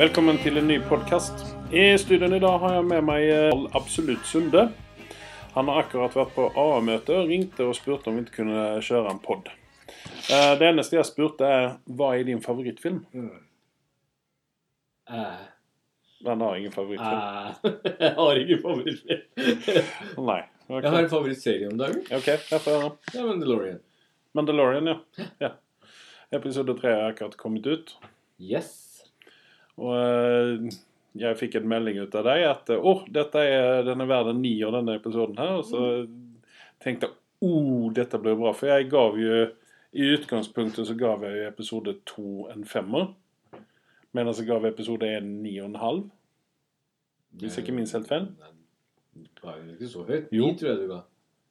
Velkommen til en ny podkast. I studioen i dag har jeg med meg eh, Absolutt Sunde. Han har akkurat vært på AA-møte og ringte og spurte om vi ikke kunne kjøre en pod. Eh, Det eneste jeg spurte, er hva er din favorittfilm? Eh, Han har ingen favorittfilm. eh, jeg har ingen favorittfilm. Nei. Okay. Jeg har en favorittserie om dagen. Ok, jeg får høre. Det er Mandalorian. Mandalorian, ja. ja. Episode tre har akkurat kommet ut. Yes. Og eh, jeg fikk en melding ut av deg at å, åh, dette er, den er verd en nier, denne episoden her. Og så tenkte jeg oh, dette blir bra. For jeg gav jo I utgangspunktet så gav jeg episode to en femmer. Mens jeg gav episode én ni og en halv. Hvis jeg ikke minst helt feil. Det var jo ikke så høyt. Jo. Ni tror jeg du ga.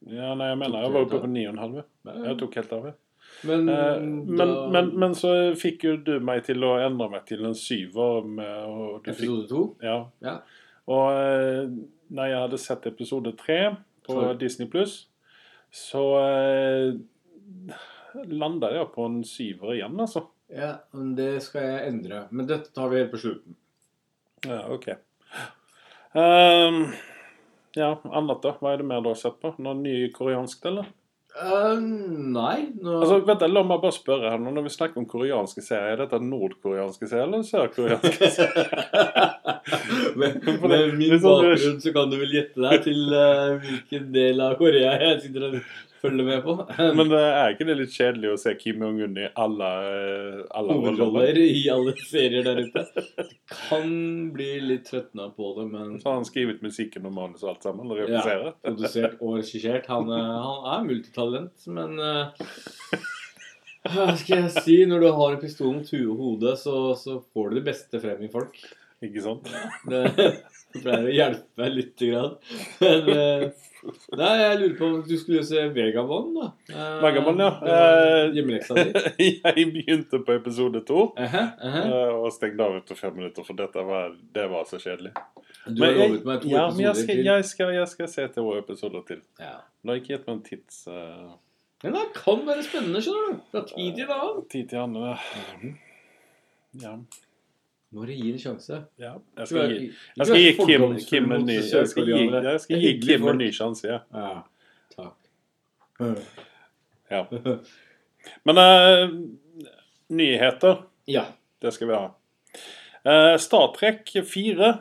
Ja, nei, jeg mener jeg var oppe på ni og en halv. Jeg tok helt av. jeg. Men, Eh, da, Men, men, men så fikk jo du meg til å endre meg til en syver. Med, Episode to? Ja. Ja. Og eh, når jeg hadde sett episode tre på Sorry. Disney Pluss, så eh, landa jeg på en syver igjen, altså. ja, men det skal jeg endre. Men dette tar vi helt på slutten. Ja, OK. Um, ja, annet da? Hva er det mer du har sett på? Noe ny koreansk, eller? Eh, nei, nå Altså, vent, La meg bare spørre her nå, Når vi snakker om koreanske serier, er dette nordkoreanske serier eller sørkoreanske serier? med, med min sånn bakgrunn så kan du vel gjette deg til uh, hvilken del av Korea jeg sitter og følger med på. Men det er ikke det litt kjedelig å se Kim Jong-un i alle, eh, alle roller? i alle serier der ute. Kan bli litt trøttende på det, men Så har han skrevet musikken og manus og alt sammen? Eller Ja. produsert og regissert. Han, er- han er multitalent, men eh, Hva skal jeg si? Når du har en pistol mot huet og hodet, så, så får du det beste frem i folk. Ikke sant? Det pleier å hjelpe litt. Grann. Men eh, Nei, jeg lurer på om du skulle se Vegabond, da. Eh, Vegabond, ja. det Eh, Hjemmeleksa di. jeg begynte på episode to uh -huh, uh -huh. og stengte av etter fem minutter, for dette var, det var så kjedelig. Du har lovet meg to ja, men jeg episoder skal, til. jeg, skal, jeg skal se to episoder til. Ja. Du har ikke gitt meg en tids... Uh... Men det kan være spennende, skjønner du. Fra tid til annen. tid til andre. Ja. Må du gi en sjanse. ja. Jeg skal gi, jeg skal gi Kim, Kim en ny, jeg skal gi, jeg skal gi Kim en ny sjanse, ja. Ja, takk. ja. Men uh, nyheter, Ja. det skal vi ha. Uh, Star Trek 4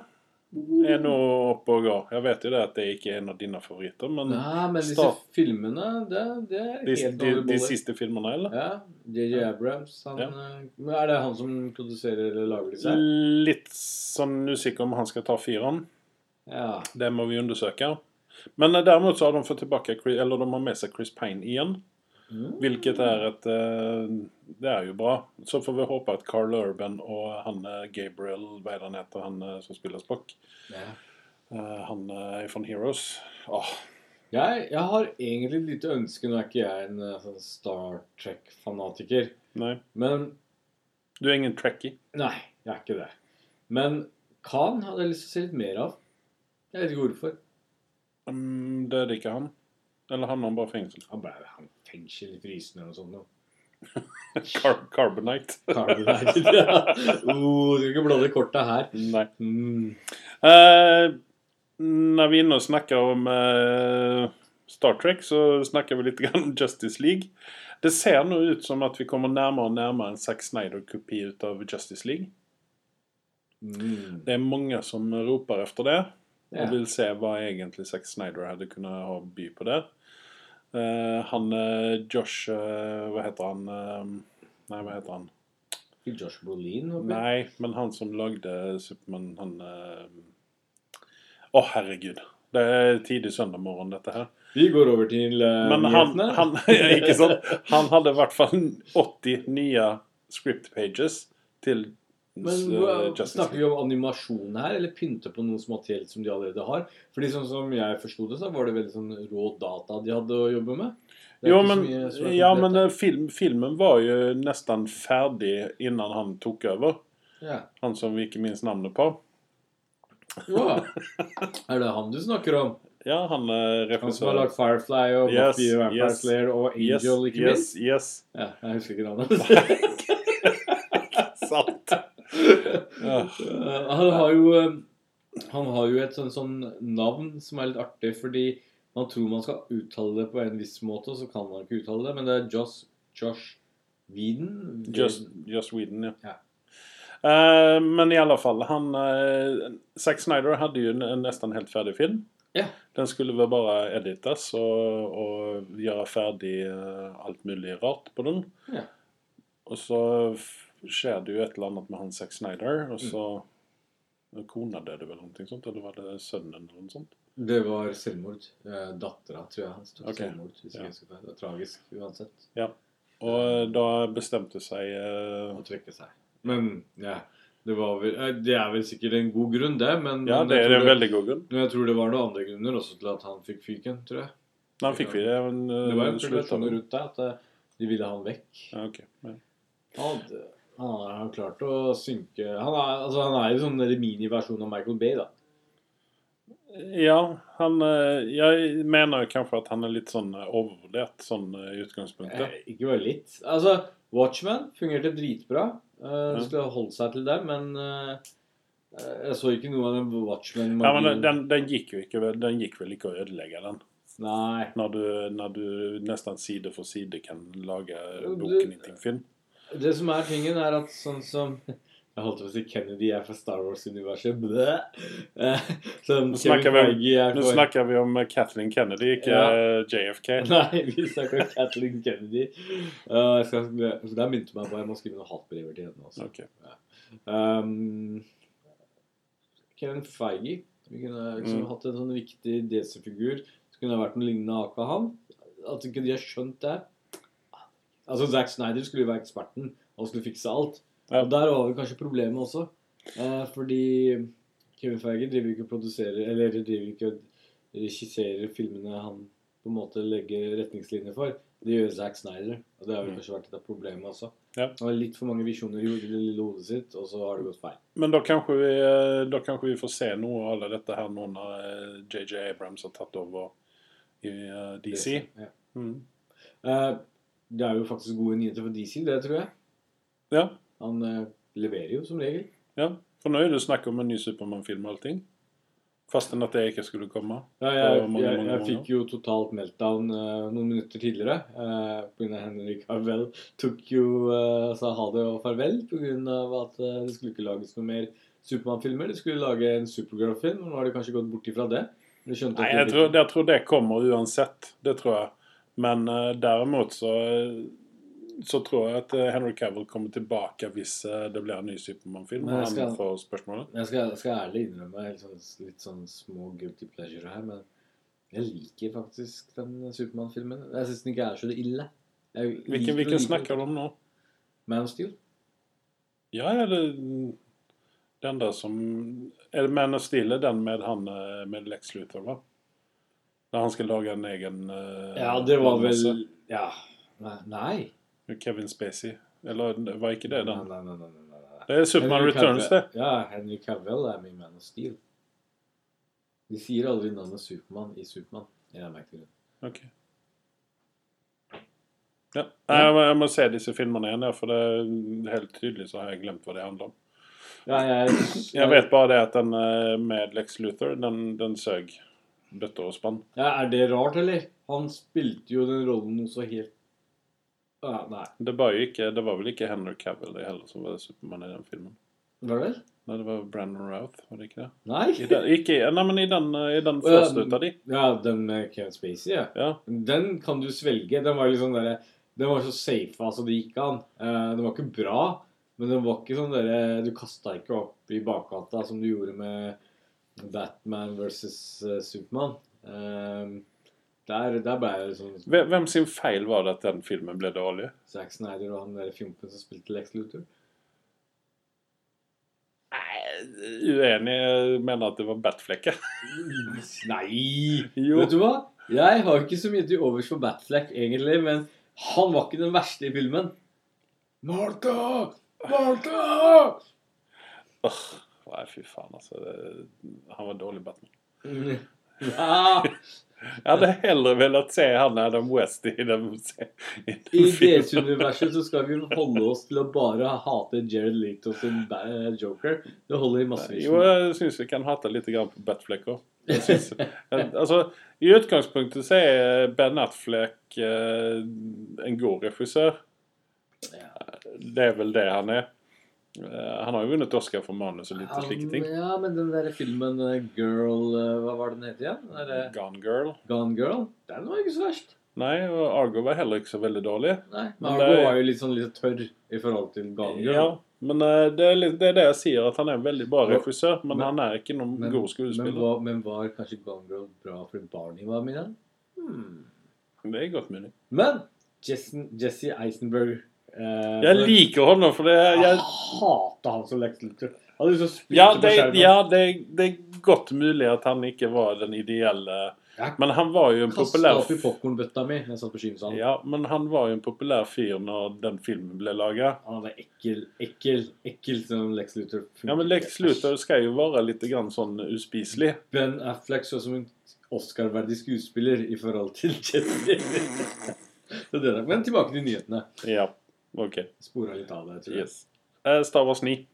er nå oppe og går. Jeg vet jo det at det ikke er en av dine favoritter, men Nei, men disse Start- filmene, det, det er de, helt de, de siste filmene, eller? Ja. JJ Abrams, han Ja. eh, Er det han som produserer eller lager disse? Litt sånn usikker om han skal ta fireren. Ja. Det må vi undersøke. Men eh, derimot så har de fått tilbake Eller de har med seg Chris Pine igjen. Mm. Hvilket er et eh, Det er jo bra. Så får vi håpe at Carl Urban og han eh, Gabriel, hva er han heter, han eh, som spiller Spock, ja. han er von Heroes Åh, Jeg, jeg har egentlig et lite ønske. Nå er ikke jeg en sånn Star Trek-fanatiker. Nei. Men Du er ingen trekkie? Nei, jeg er ikke det. Men Khan hadde jeg lyst til å se litt mer av. Jeg vet ikke hvorfor. Um, det er det ikke han. Eller han har bare fengsel. Han ble han fengsel i frysen eller noe sånt. nå. Car Carbonite. Carbonite. ja. oh, skal ikke blande kortet her. Nei. Mm. Uh, når vi er inne og snakker om uh, Star Trek, så snakker vi litt om Justice League. Det ser nå ut som at vi kommer nærmere og nærmere en Zack Snyder-kopi ut av Justice League. Mm. Det er mange som roper efter det, og Ja. vil se hva egentlig Zack Snyder hadde kunnet ha by på der. Eh, han eh, Josh eh, Hva heter han? nei, hva heter han? Josh Brolin? håper? Nei, men han som lagde Supermann, han Å, herregud. Det er tidlig søndag morgen, dette her. Vi går over til uh, Men han, han, ikke sant? han hadde i hvert fall 80 nye script pages til Men uh, Snakker vi om animasjon her, eller pynte på noe materielt som de allerede har? Fordi sånn som jeg forsto det, så var det veldig sånn rå data de hadde å jobbe med. Jo, men, ja, men eh, film, filmen var jo nesten ferdig innan han tok over. ja. Han som vi ikke minst navnet på. ja. Er det han du snakker om? Ja, han er Han som har regissør. lagd Firefly og Yes, Buffy og Vampire yes. Slayer og Yes, Angel, ikke yes, yes. Ja, jeg husker ikke navnet. Sant. Han har jo eh, Han har jo et sånn, sånn navn som er litt artig, fordi man tror man skal uttale det på en viss måte, og så kan man ikke uttale det. Men det er Josh, Josh Whedon. Just, just Whedon, ja. Ja. Uh, men i alle fall, han... Uh, Zack Snyder hadde jo en, nesten helt ferdig film. Yeah. Den skulle vel bare edites og, og gjøre ferdig uh, alt mulig rart på den. Yeah. Og så skjer det jo et eller annet med han Zack Snyder og så... Kona døde vel någonting sånt, eller var det sønnen eller noe sånt? Det var selvmord. Eh, Dattera, tror jeg hans tok okay. selvmord. Hvis Ja. jeg husker feil. Det var tragisk uansett Og eh, da bestemte seg uh... å trekke seg. Men ja, det var vel Det er vel sikkert en god grunn, det. Men, Ja, det er en en veldig god grunn. Men jeg tror det var noen andre grunner også til at han fikk fyken, tror jeg. Han fikk fyken, ja, men uh, Det var en slutt spekulasjon av- rundt det, at de ville ha han vekk. Ja, ok. Ja. Han, hadde- han har klart å synke Han er, altså, han er jo sånn miniversjon av Michael Bay, da. Ja, han eh, Jeg mener kanskje at han er litt sånn eh, overvurdert sånn eh, i utgangspunktet. Eh, ikke bare litt. Altså, Watchman fungerte dritbra. Uh, Ja. Skulle holdt seg til det, men eh, jeg så ikke noe av den Watchman Ja, men den, den gikk jo ikke Den gikk vel ikke å ødelegge den. Nei. Når du, når du nesten side for side kan lage boken i en film. Det som er tingen, er at sånn som Jeg holdt på å si Kennedy er fra Star Wars-universet. Eh, Nå snakker vi Nå snakker vi om eh, Kathleen Kennedy, ikke Ja. eh, JFK. Nei, vi snakker om Kathleen Kennedy. Uh, skal, Der begynte meg på jeg må skrive noen hatbrever til henne. Også. Ok. Um, Kevin Feige Vi kunne liksom Mm. hatt en sånn viktig DC-figur. Så kunne det vært noe lignende Aka han. At ikke de har skjønt det. Altså, Zack Snyder skulle jo være eksperten og skulle fikse alt. Ja. Og der var vel kanskje problemet også. Eh, fordi Kevin Feige driver ikke og produserer Eller driver ikke og regisserer filmene han på en måte legger retningslinjer for. Det gjør Zack Snyder. Og det har vel Mm. kanskje vært et av problemet også. Ja. Han har litt for mange visjoner i det lille hodet sitt, og så har det gått feil. Men da kanskje, vi, eh, da kanskje vi får se noe av alle dette her nå når eh, JJ Abrams har tatt over i DC. DC. Ja. Mm. Eh, det er jo faktisk gode nyheter for DC, det tror jeg. Ja, Han eh, leverer jo som regel. ja. For nå er det snakk om en ny Supermann-film og allting. Fasten at det ikke skulle komme. Ja, jeg, mange, jeg, jeg fikk jo totalt meltdown uh, noen minutter tidligere. Uh, Pga. Henrik Carvel tok jo uh, sa ha det og farvel pga. at uh, det skulle ikke lages noe mer Supermann-filmer. De skulle lage en Supergirl-film, og nå har de kanskje gått bort ifra det. De Nei, jeg tror, jeg tror det kommer uansett. Det tror jeg. Men eh, derimot så så tror jeg at eh, Henry Cavill kommer tilbake hvis eh, det blir en ny Supermann-film. Jeg skal-. Jeg skal, skal ærlig innrømme litt sånn, litt sånn små guilty pleasure her, men jeg liker faktisk den Supermann-filmen. Jeg syns den ikke er så ille. Jeg Hvilken, hvilken snakker du om nå? Man of Steel. Ja, er det den der som Er det Man of Steel den med han med Lex Luthor, va? Der han skal lage en egen uh, Ja, det var vel. Ja. Nei. Kevin Spacey. Eller var ikke det da? nei, nei, nei, nei, nei. Det er Superman Returns, det. Ja, Henry Cavill er min Man of Steel. De sier aldri navnet Supermann i Supermann. Jeg merker det. Ok. Ja. Nei, Jeg, må, jeg må se disse filmene igjen, for det er helt tydelig så har jeg glemt hva det handler om. Ja, jeg, Jeg vet bare det at den eh, med Lex Luthor, den, den søg bøtter og spann. Ja, Er det rart, eller? Han spilte jo den rollen noe så helt ja, Nei. Det var jo ikke, det var vel ikke Henry Cavill det heller som var Supermann i den filmen. Var det? Nei, det var Brandon Routh, var det ikke det? Nei? I den, ikke, nei, men i den, eh, i den første ut av de. Ja, den med Kevin Spacey, ja. Ja. Den kan du svelge. Den var liksom sånn derre Den var så safe, altså. Det gikk an. Eh, den var ikke bra, men den var ikke sånn derre Du kasta ikke opp i bakgata som du gjorde med Batman versus uh, Supermann. Um, der, der ble jeg sånn Hvem hvem sin feil var det at den filmen ble dårlig? Zack Snyder og han der fjompen som spilte Lex Luthor. Uenig. Jeg mener at det var Batflekke. Nei! Jo. Vet du hva? Jeg har ikke så mye til overs for Batfleck, egentlig, men han var ikke den verste i filmen. Martha! Martha! Nei, fy faen, altså. Det- Han var dårlig Batman. Mm. hadde hellre velat se han Adam West i den, i den I filmen. DC-universet så skal vi holde oss til å bare hate Jared Leto som Joker. Det holder i massevis. Jo, jeg syns vi kan hate litt grann på Batfleck òg. altså, I utgangspunktet så er Ben Atfleck eh, en god refusør Det er vel det han är. Eh, han har jo vunnet Oscar for manus og litt han, slike ting. Ja, men den der filmen eh, Girl eh, Hva var den het igjen? Der, Gone Girl. Gone Girl? Den var ikke så verst. Nei, og Argo var heller ikke så veldig dårlig. Nei, Men Argo det- var jo litt sånn litt tørr i forhold til Gone Girl. Ja, men det er, litt, det er, det jeg sier, at han er en veldig bra regissør. Men, men- han er ikke noen Men, god men, var, men var kanskje Gone Girl bra fordi Barney var med i den? Hmm. Det er godt mulig. Men Jesse, Jesse Eisenberg eh, jeg liker honom for det jeg, Jeg Jag, hater han som Lex Luthor. Han ja, det, ja det, det er godt mulig at han ikke var den ideelle Ja. Men han var jo en populær populär... opp i popkornbøtta mi jeg satt på kynsalen. Ja, men han var jo en populær fyr når den filmen ble laga. Han var ekkel, ekkel, ekkel som Lex Luther. Ja, men Lex Luthor skal jo være litt grann sånn uspiselig. Ben Affleck så som en Oscar-verdig skuespiller i forhold til der. Men tilbake til nyhetene. Ja, okej. Spora litt av det, tror jeg. Yes. Eh, Star Wars 9.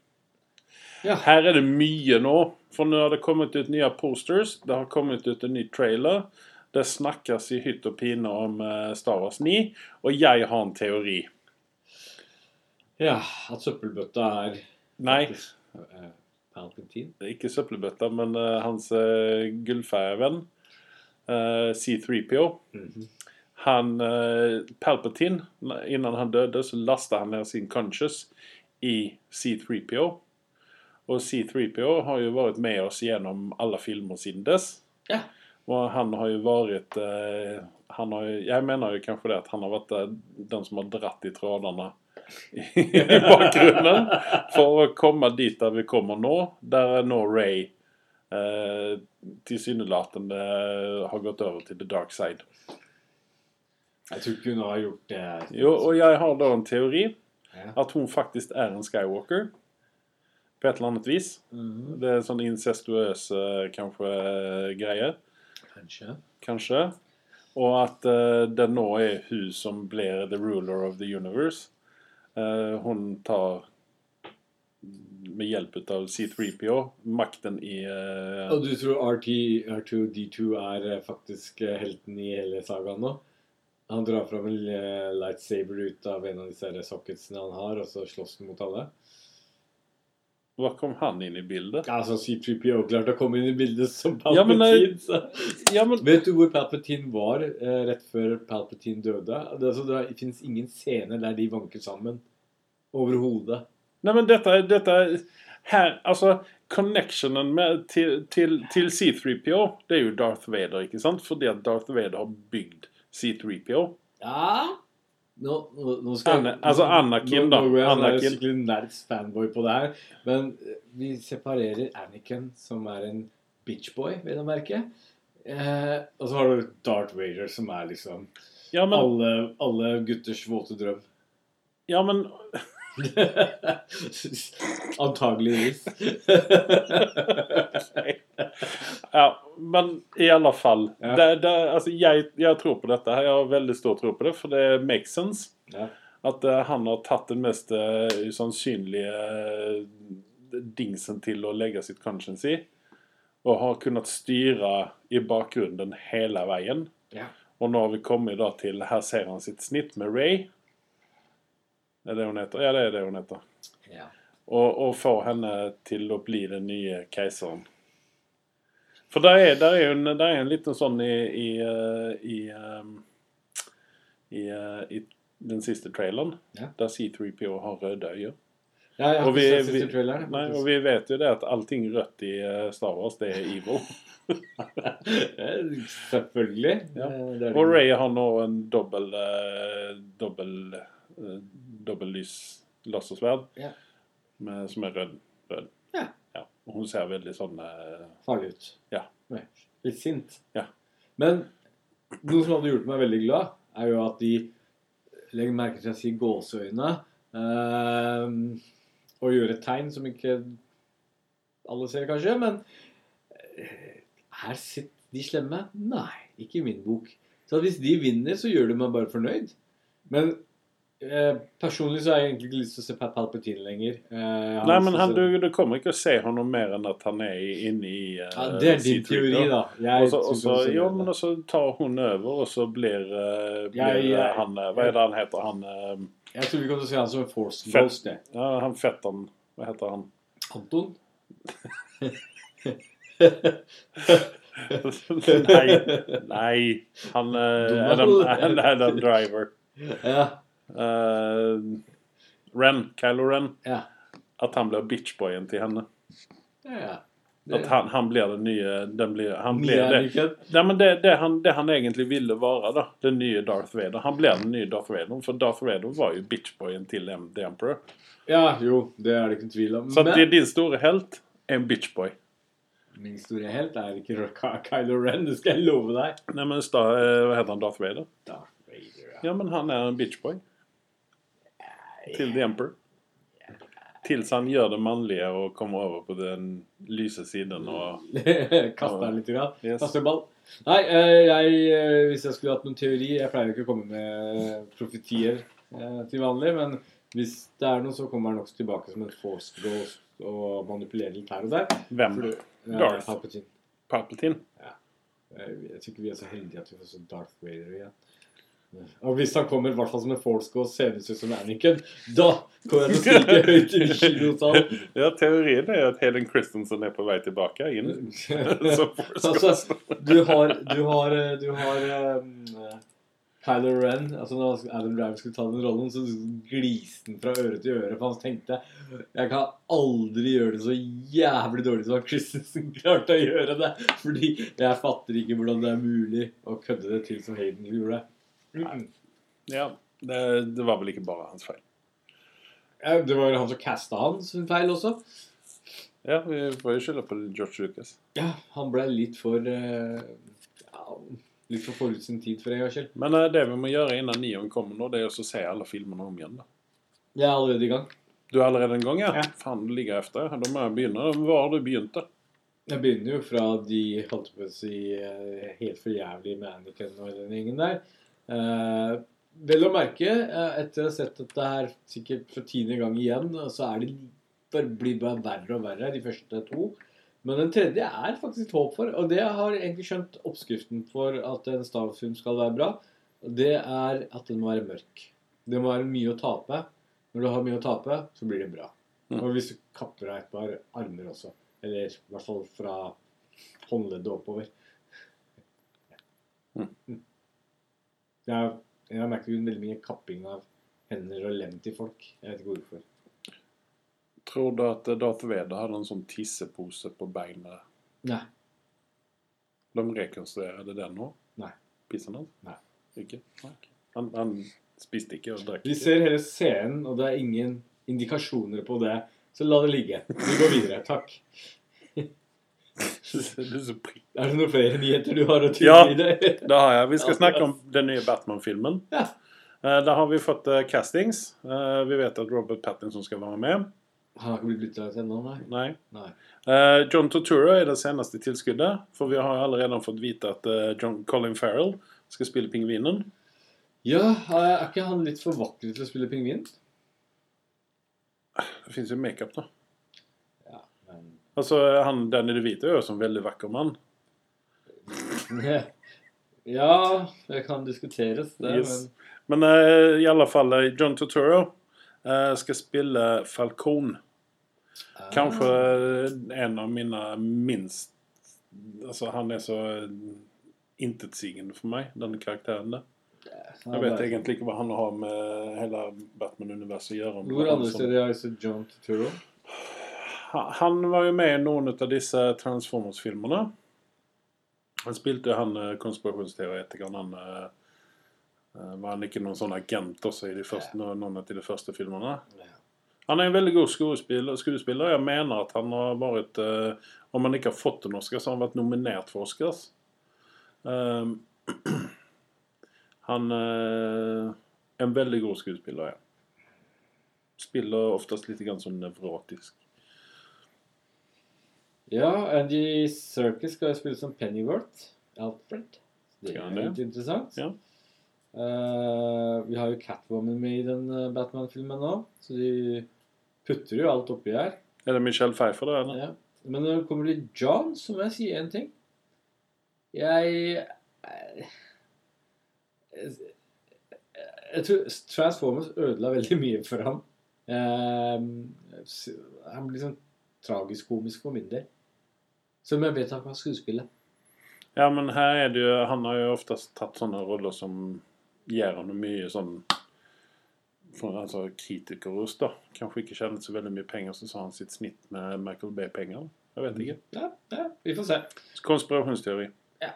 Ja. Her er det mye nå. For nå har det kommet ut nye posters. Det har kommet ut en ny trailer. Det snakkes i hytt og pine om eh, Star Wars 9. og jeg har en teori. Ja, at søppelbøtta er Nei. Palpatine. det är men uh, hans uh, guldfärgade vän. eh, C3PO. Han, eh, Palpatine, innan han døde, så lasta han ned sin conscious i C3PO. Og C3PO har jo vært med oss gjennom alle filmer siden dess. Ja. Og han har jo vært eh, han har Jeg mener jo kanskje det at han har varit eh, den som har dratt i trådene i bakgrunnen for å komme dit der vi kommer nå. Der er nå Ray tilsynelatende har gått over til the dark side. Jeg tror ikke hun har gjort det. Jo, og jeg har da en teori Ja. At hun faktisk er en Skywalker. På et eller annet vis. Mhm. Det er en incestuøse kanskje greier. kanske eh. Kanskje. Og at att eh, det nå er hun som blir the ruler of the universe. Uh, hun tar med hjelp av C3PO makten i... uh, Og du tror RT, R2D2 er faktisk helten i hele sagaen nå? Han drar fram en eh, lightsaber ut av en av disse socketsene han har, og så slåss han mot alle? Hva kom han inn i bildet? Altså, C3PO klarte å komme inn i bildet som Ja, Palpatine. eh, så. Ja men, Vet du hvor Palpatine var eh, rett før Palpatine døde? Det, altså, det finnes ingen scene der de vanker sammen. Overhodet. Nei, men dette er her, altså, connectionen med, til, til, til C3PO det er jo Darth Vader, ikke sant? Fordi at Darth Vader har byggt C3PO. Ja Nå, nå, skal Anna- altså Anakin, nå, da. Nå går jeg Anakin. skikkelig nerds fanboy på det her. Men eh, vi separerer Anakin, som er en bitchboy, vil jeg merke. Eh, og så har du Darth Vader, som er liksom Ja men, alle, alle gutters våte drøm. ja men Antageligvis. Ja, men i alle fall. Ja. Det, det, altså, jeg, jeg, tror på dette. Jeg har veldig stor tro på det, for det makes sense. ja. At uh, han har tatt den mest uh, sannsynlige eh, dingsen til å legge sitt conscience i. Og har kunnet styre i bakgrunnen hele veien. Ja. Og nå har vi kommet da til Her ser han sitt snitt med Ray. Er det hun heter? Ja, det er det hun heter. ja. Og, og få henne til å bli den nye keiseren. For der er, der er en, der er en liten sånn i i, eh, i, ehm, i, eh, i den siste traileren, Ja. der C3PO har røde øyne. ja jeg Og vi- vi-. Nei, og vi vet jo det at allting rødt i eh, Star Wars, det er evil. Eh, Selvfølgelig. Ja. Eh, det det. Og Ray har nå en dobbel eh, dobbel eh, dobbellys lasersverd Ja. med, som er rød. rød. Ja. Og hun ser veldig sånn eh, farlig ut. Ja. Litt sint. Ja. Men noe som hadde gjort meg veldig glad, er jo at de legger merke til at jeg sier gåseøyne. ehm, og gjør et tegn som ikke alle ser, kanskje. Men eh, her sitter de slemme? Nei, ikke i min bok. Så hvis de vinner, så gjør det meg bare fornøyd. Men eh, personlig så har jeg egentlig ikke lyst til å se Pat Palpatine lenger. Eh, Nei, men han, du, du kommer ikke å se honom mer enn at han er inne i uh, ja, Det er din teori, da. Jeg også jo, men så tar hun over, og så blir, uh, blir Jeg- jeg- han Hva er det han heter? Han, uh, Jeg tror vi kommer til å se han som en force ghost. det. ja, han fetteren Hva heter han? Anton? nei, nei. Han uh, Adam, Adam, Adam Driver. Ja. Eh, Ren. Kylo Ren. ja. At han blir bitchboyen til henne. ja, det, At han, han blir den nye den blir, Han blir ja, det. Nei, men det, det, han, det han egentlig ville være, da. Den nye Darth Vader. Han ble den nye Darth Vader. For Darth Vader var jo bitchboyen til The Emperor. Ja, jo, det er det ikke tvil om. Så Men det, din store helt er en bitchboy. min store helt er ikke Kylo Ren, det skal jeg love deg. Nei, men sta, eh, Hva heter han? Darth Vader? Darth Vader, ja. Ja, men han er en bitchboy. Til The Emperor. Tills han gjør det mannlige og kommer over på den lyse siden og Kaster den litt. Grann. Yes. Kaster ball. Nei, eh, jeg, eh, hvis jeg skulle hatt noen teori Jeg pleier ikke å komme med profetier eh, til vanlig, men hvis det er noe, så kommer han også tilbake som en force ghost og manipulerer litt her og der. Hvem? For, ja, Darth. Palpatine. Palpatine? Jeg, jeg tror ikke vi er så heldige at vi får så Darth Vader igjen. Og hvis han kommer i hvert fall som en force og ser ut som Anakin, da kommer jeg til å skrike høyt i kinosalen. Ja, teorien er at Helen Christensen er på vei tilbake inn. som Altså, du har Du har, du har um, Kylo Ren altså Når Adam Driver skulle ta den rollen, så gliste han fra øre til øre. For han tenkte Jeg kan aldri gjøre det så jævlig dårlig som Christensen klarte å gjøre det. Fordi jeg fatter ikke hvordan det er mulig å kødde det til som Hayden gjorde. Mm. Ja, det, det var vel ikke bare hans feil. Ja, Det var jo han som casta hans feil også. Ja, vi får jo skylde på George Lucas. Ja, Han ble litt for uh, ja, Litt for forut sin tid for en gangs skyld. Men uh, det vi må gjøre innan Nion kommer nå, det er å se alle filmene om igjen. da. Jeg er allerede i gang. Du er allerede en gang, ja? Ja. Faen, du ligger efter. Da må jeg begynne. Hvor har du begynt, da? Jeg begynner jo fra de holdt på å si eh, helt for jævlig Anakin og den gjengen der. Eh, vel å merke, eh, etter å ha sett dette her sikkert for tiende gang igjen, så er det blir bare verre og verre, de første to. Men den tredje er faktisk håp for, og det har egentlig skjønt oppskriften for at en Star Wars-film skal være bra. Det er at den må være mørk. Det må være mye å tape. Når du har mye å tape, så blir det bra. Mm. Og hvis du kapper deg et par armer også. Eller i hvert fall fra håndleddet oppover. Mm. Jeg, jeg har merket veldig mye kapping av hender og lem til folk. Jeg vet ikke hvorfor. Tror du at eh, Darth Vader hadde en sånn tissepose på beinet? Nei. De rekonstruerte den nå? Nei. Pissen hans? Nei. Ikke? Nei. Han, han spiste ikke og drakk Vi ser hele scenen, og det er ingen indikasjoner på det. Så la det ligge. Vi går videre. Takk. Er det noen flere nyheter du har å tyde Ja. deg? Ja, Det har jeg. Vi skal snakke om den nye Batman-filmen. Ja. Eh, Der har vi fått eh, castings. Eh, Vi vet at Robert Pattinson skal være med. Han har ikke blitt bytta ut ennå, nei. Nei. nei. Uh, John Tortura er det seneste tilskuddet. For vi har allerede fått vite at uh, John Colin Farrell skal spille pingvinen. Ja, er ikke han litt for vakker til å spille pingvin? Det fins jo makeup, da. Ja, Altså, han Danny DeVito er jo som veldig vakker mann. Ja, det kan diskuteres, det. Yes. Men eh, i alle fall, eh, John Turturro uh, skal spille Falcon. Men, Kanskje Ah. eh, en av mine minst Altså, han er så intetsigende for meg, denne karakteren der. Jeg vet egentlig ikke hva han har med hele Batman-universet å gjøre. Hvor steder har jeg sett John Turturro? Han- var jo med i noen av disse Transformers-filmene. Han spilte jo han eh, konspirasjonsteoretikeren. Han eh, eh, var han ikke noen sånn agent også i de første, noen av de første filmene. Ja. Han er en veldig god skuespiller. skuespiller. Jeg mener at han har vært Om han ikke har fått en Oscar, så har han vært nominert for Oscars. Um, han er en veldig god skuespiller, ja. Spiller oftest litt sånn nevrotisk. Ja, Andy Serkis skal jo spille som Pennyworth. Alfred. Det er litt interessant. Ja. Uh, vi har jo Catwoman med i den eh, Batman-filmen nå, så de putter jo alt oppi her. Er det Michelle Pfeiffer, da? eller? Ja. Men når det kommer til John, så må jeg si én ting. Jeg eh, jeg, jeg tror Transformers ødela veldig mye for ham. Eh, han blir sånn tragisk-komisk for min del. Som jeg vet han kan skuespille. Ja, men her er det jo Han har jo oftest tatt sånne roller som gir han mye sånn for, altså, kritikerros, da. Kanskje ikke tjente så veldig mye penger, så sa han sitt snitt med Michael Bay-penger. Jeg vet ikke. Ja, ja, vi får se. Konspirasjonsteori. Ja.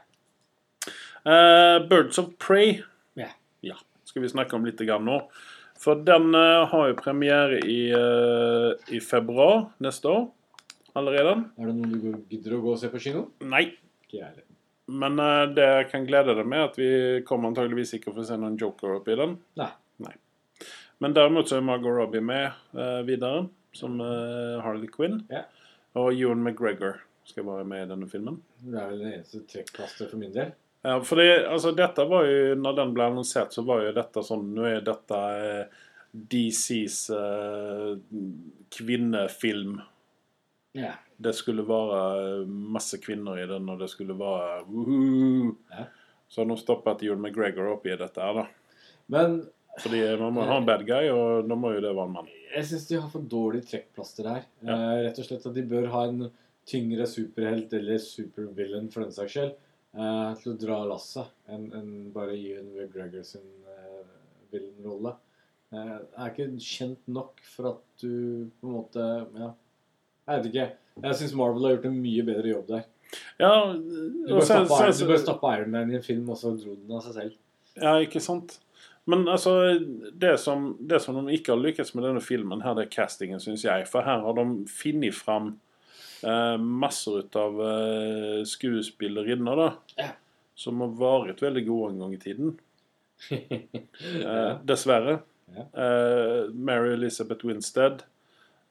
Uh, Birds of Prey. Ja. ja. Skal vi snakke om litt grann nå. For den uh, har jo premiere i, uh, i februar neste år. Allerede. Er det noen du gidder å gå og se på kino? Nei. Ikke jeg heller. Men uh, det jeg kan glede deg med, at vi kommer antageligvis ikke få se noen Joker oppi den. Nei. Men derimot så er Margot Robbie med uh, videre, som uh, Harley Quinn. Ja. Og Ewan McGregor skal være med i denne filmen. Det er vel det eneste trekkplasteret for min del. Ja, for det, altså dette var jo, når den ble annonsert, så var jo dette sånn Nå er dette DCs kvinnefilm. Ja. Det skulle være eh, masse kvinner i den, og det skulle være uhuhu. Ja. Så nå stoppet Joel McGregor oppi dette her, da. Men Fordi man må ha en bad guy, og da må jo det være en mann. jeg syns de har for dårlig trekkplaster her. Ja. Eh, rett og slett at de bør ha en tyngre superhelt eller supervillain for den saks skyld eh, til å dra lasset enn en bare en McGregor sin eh, villain-rolle. Eh, er ikke kjent nok for at du på en måte Ja, jeg vet ikke. Jeg syns Marvel har gjort en mye bedre jobb der. Ja, Du stappa du bare stappa Iron Man i en film, og så dro den av seg selv. Ja, ikke sant? Men altså, det som, det som de ikke har lykkes med denne filmen, her det er castingen, syns jeg. For her har de funnet fram eh, masser ut av eh, skuespillerinner, da. Ja. Som har vært veldig gode en gang i tiden. Eh. Dessverre. Ja. Eh, Mary Elizabeth Winstead.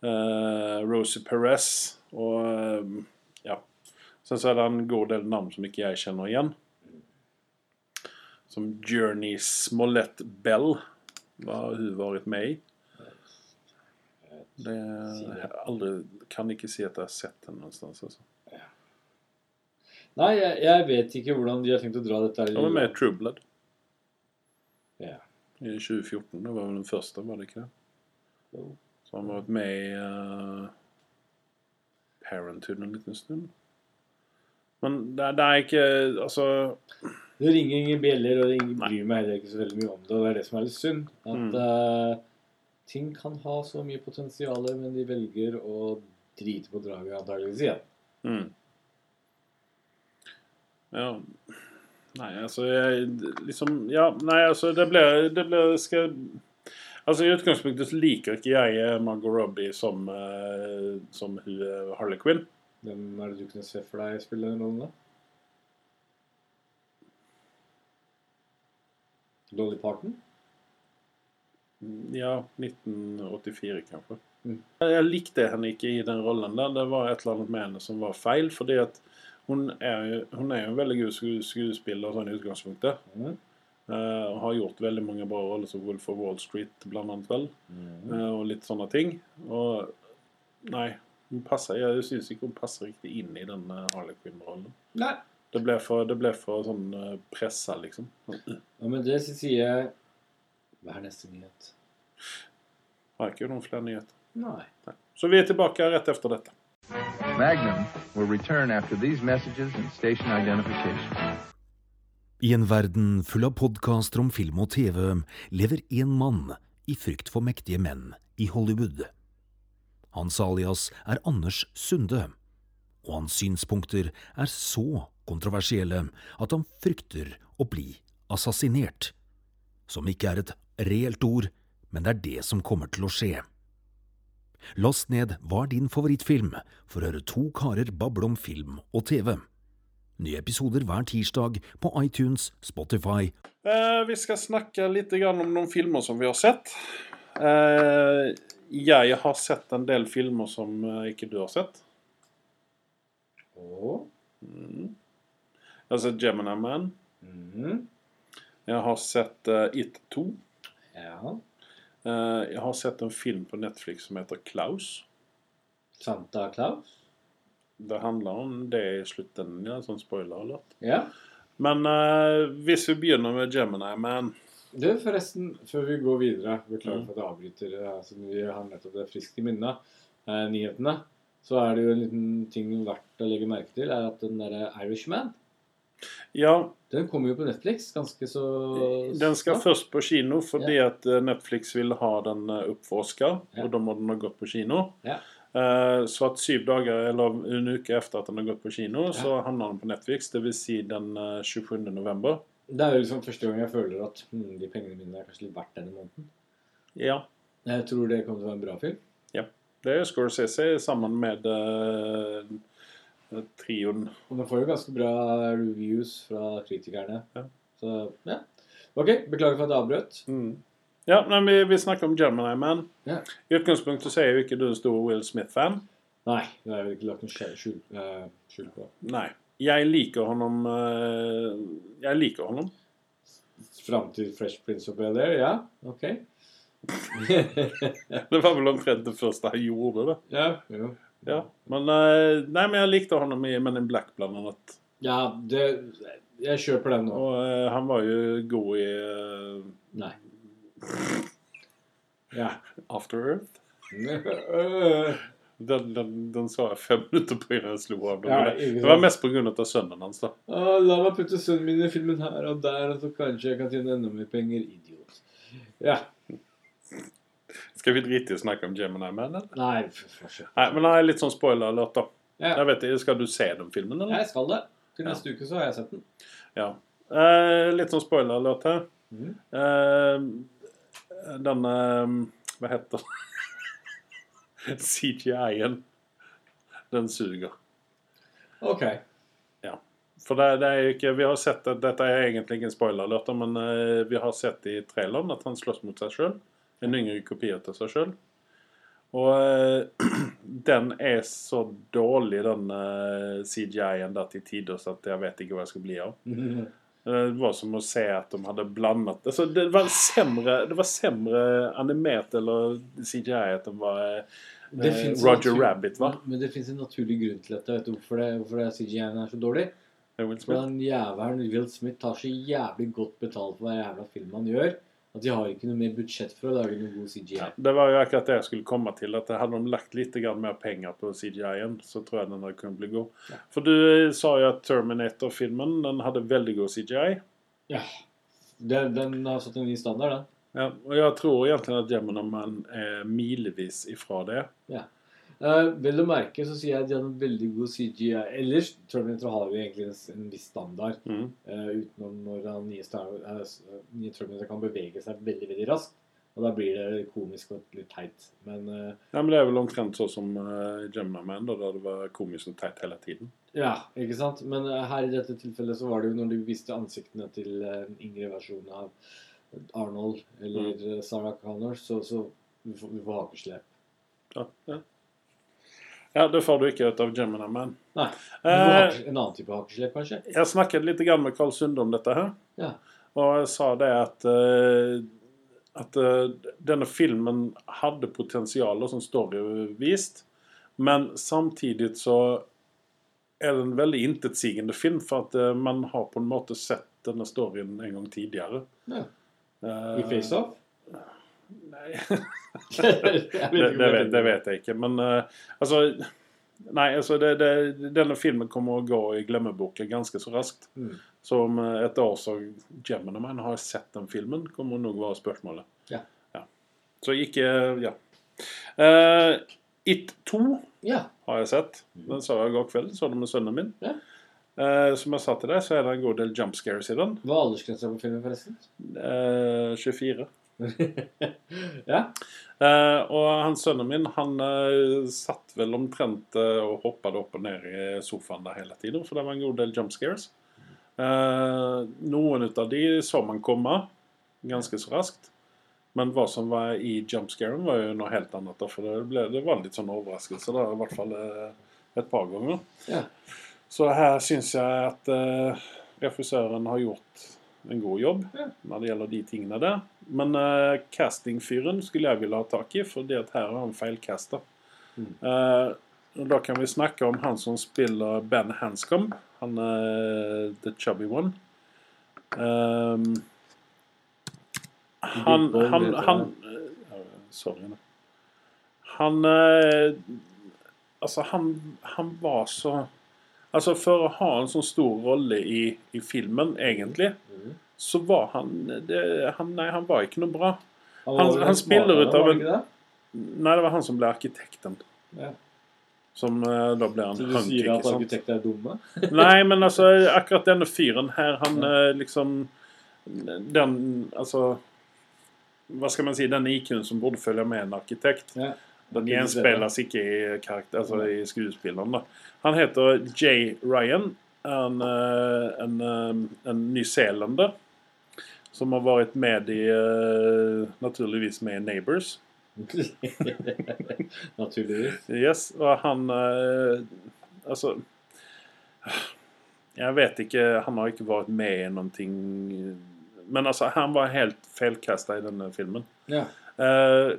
Eh, Rosie Perez. Og eh, ja. Sen så er det en god del navn som ikke jeg kjenner igjen. Som Journey Smollett Bell. Har hun vært med i? Det jeg aldri, kan ikke si at jeg har sett henne noensteds. Altså. Nei, jeg, jeg vet ikke hvordan de har tenkt å dra dette her. Var med i True Blood Ja. i 2014. Det var vel den første, var det ikke det? Jo. Så han har vært med i uh, Parenthood en liten stund. Men det, det er ikke Altså Det ringer ingen bjeller, og ingen bryr meg heller ikke så veldig mye om det. Og det er det som er litt synd. At Mm. uh, ting kan ha så mye potensial, men de velger å drite på draget antakeligvis igjen. mm. Ja Nei, altså jeg liksom Ja, nei, altså det ble, det ble skal, Altså I utgangspunktet så liker ikke jeg eh, Margot Robbie som, uh, som hun eh, Harley Quinn. Hvem er det du kunne se for deg spille den rollen, da? Dolly Parton? Ja, 1984 kanskje. Mm. Jeg likte henne ikke i den rollen der. Det var et eller annet med henne som var feil. fordi at hun er, jo- hun er jo en veldig god skuespiller sånn i utgangspunktet. Mhm. Eh, og har gjort veldig mange bra roller som Wolf of Wall Street, blant annet vel. Eh, og litt sånne ting. Og nei, hun passer, jeg syns ikke hun passer riktig inn i den uh, Harley Quinn-rollen. Nei. Det ble for, det ble for sånn uh, pressa, liksom. Ja, men det så sier jeg Hva er neste nyhet? Har ikke noen flere nyheter. Nei. Så vi er tilbake rett etter dette. Magnum will return after these messages and station identification. I en verden full av podkaster om film og TV lever én mann i frykt for mektige menn i Hollywood. Hans alias er Anders Sunde, og hans synspunkter er så kontroversielle at han frykter å bli assassinert. Som ikke er et reelt ord, men det er det som kommer til å skje. Last ned Hva er din favorittfilm? for å høre to karer bable om film og TV. Nye episoder hver tirsdag på iTunes, Spotify Eh, vi skal snakke litt om noen filmer som vi har sett. Eh, jeg har sett en del filmer som eh, ikke du har sett. Oh. Mm. Jeg har sett Gemini Man. Mm. Jeg har sett uh, It 2. Ja. Eh, jeg har sett en film på Netflix som heter Klaus. Santa Claus. Det handler om det i slutten. Ja, sånn spoiler alert. Ja. Men uh, hvis vi begynner med Gemini Man Du, forresten, før vi går videre Beklager Mm. for at jeg avbryter, siden vi har nettopp det friskt i minnet. Eh, nyhetene. Så er det jo en liten ting verdt å legge merke til, er at den derre Irishman Ja, Den kommer jo på Netflix ganske så den skal snart. først på kino fordi at eh, Netflix vil ha den oppforska, Ja. og da må den ha gått på kino. Ja. Eh, Så at syv dager eller en uke etter at den har gått på kino, så havner den på Netflix. Dvs. Si den eh, 27. november. Det er jo liksom første gang jeg føler at hm, de pengene mine er kanskje litt verdt denne måneden. Ja. Jeg tror det kommer til å være en bra film. Ja. Det er Scorsese sammen med uh, trioen. Og den får jo ganske bra reviews fra kritikerne. Ja. Så ja. OK, beklager for at jeg avbrøt. Mm. Ja, men vi, vi snakker om Gemini Man. Ja. I utgangspunktet så er jo ikke du en stor Will Smith-fan. Nei, det har jeg ikke lagt noe skjul, eh, skjul på. Nei. Jeg liker honom uh, Jeg liker honom. Fram til Fresh Prince of Bel-Air, ja? OK. Det var vel omtrent det første han gjorde. det. ja, jo. Ja. Men, uh, nei, men jeg likte honom i Men in Black, blant annet. ja, det Jeg kjøper den nå. Og eh, han var jo god i eh, Nei. Ja. After Earth. Den, den, den så jeg fem minutter på innan jeg slo av. den. Ja, det, var mest pga. sønnen hans. da. Å, la meg putte sønnen min i filmen her og der, og så kanskje jeg kan tjene enda mer penger. Idiot. Ja. Skal vi drite i å snakke om Gemini Man? eller? Nei, for- for Nei, men er litt sånn spoiler-alert, da. Ja. Jeg vet Skal du se den filmen, eller? Jeg skal det. Til Ja. neste uke så har jeg sett den. Ja. Eh, litt sånn spoiler-alert her. Mm. Eh, den eh, Hva heter den? CGI-en. Den suger. OK. Ja. For det, det er jo ikke Vi har sett at Dette er egentlig ikke en spoiler-alert, men eh, vi har sett i traileren at han slåss mot seg sjøl. En yngre kopi av seg sjøl. Og eh, den er så dårlig, den eh, CGI-en der til tider, så at jeg vet ikke hva jeg skal bli av. Det var som å se at de hadde blandet altså, Det var sämre, det var sämre animert eller CGI de var eh, Roger Rabbit, va? Men det fins en naturlig grunn til dette. Vet du hvorfor, det, hvorfor det CGI-en er så dårlig? Will Smith. den jævelen Will Smith tar så jævlig godt betalt for hver jævla film han gjør, at de har ikke noe mer budsjett for å lage noe god CGI. Det var jo akkurat det jeg skulle komme til. At hadde de lagt litt mer penger på CGI-en, så tror jeg den hadde kunnet bli god. Ja. For du eh, sa jo at Terminator-filmen den hadde veldig god CGI. Ja. Den, den har satt en ny standard, den. Ja, og jeg tror egentlig at Gemini Man er milevis ifra det. Eh, vel å merke så sier jeg at de har en veldig god CGI. Ellers Terminator har jo egentlig en, en viss standard, Mm. Uh, utenom når den nye, eh, nye Terminator kan bevege seg veldig veldig raskt. Og da blir det komisk og litt teit. Men Ja, men det er vel omtrent sånn som uh, Gemma Man, da, da det var komisk og teit hele tiden. ja, ikke sant? Men her i dette tilfellet så var det jo når de viste ansiktene til en yngre versjon av Arnold eller mm. Sarah Connor, så, så vi får, vi får. Ja, ja. Ja, det får du ikke ut av Gemini Man. Nei. Eh, En annen type hakeslep, kanskje? jeg snakket litt med Karl Sunde om dette her. Ja. Og jeg sa det at, eh, at eh, denne filmen hadde potensialer som storyvist, men samtidig så er det en veldig intetsigende film, for at man har på en måte sett denne storyen en gang tidligere. Ja. I Face Off? Nei, det, det, vet, det vet jeg ikke. Men uh, altså Nei, altså det, det, denne filmen kommer å gå i glemmeboken ganske så raskt. Mm. Så om eh, et år så Gemini Man har sett den filmen, kommer nok være spørsmålet. Ja. Så ikke Ja. Uh, It 2 Ja. har jeg sett. Den sa jeg i går kveld. Så den med sønnen min. Ja. Uh, som jeg sa til deg, så er det en god del jump scares i den. Hva er aldersgrensa på filmen, forresten? Uh, 24. ja. Eh, og han sønnen min han eh, satt vel omtrent eh, og hoppet opp og ned i sofaen der hele tiden, for det var en god del jump scares. Eh, noen av de så man komme ganske så raskt. Men hva som var i jump scaren, var jo noe helt annet. For det, ble, det var litt sånn overraskelse, da, i hvert fall et par ganger. ja. Så her syns jeg at regissøren har gjort en god jobb Ja. når det gjelder de tingene der. Men uh, castingfyren skulle jeg ville ha tak i, for det at her har han feilcasta. Mm. Uh, og da kan vi snakke om han som spiller Ben Hanscom. Han er the chubby one. Um, han, han, han, han eh, Sorry. Han eh, Altså, han, han var så Altså, for å ha en sånn stor rolle i, i filmen, egentlig, mm. så var han, det, han Nei, han var ikke noe bra. Han, Han- han spiller ut av en- det? Nei, det var han som ble arkitekten. Ja. Som eh, da ble han Så du hunk, sier at arkitekter er dumme? Nei, men altså, akkurat denne fyren her, han ja. liksom Den Altså Hva skal man si? Den IQ-en som burde følge med en arkitekt. Ja. Den gjenspeiles ikke i, karakter, altså i skuespilleren. da. Han heter Jay Ryan. En, eh, en, eh, en nyzeelender som har vært med i eh, Naturligvis med i Neighbors. Naturligvis. Yes, og han Altså Jeg vet ikke Han har ikke vært med i noen ting Men altså, han var helt feilkasta i denne filmen. Ja. Eh,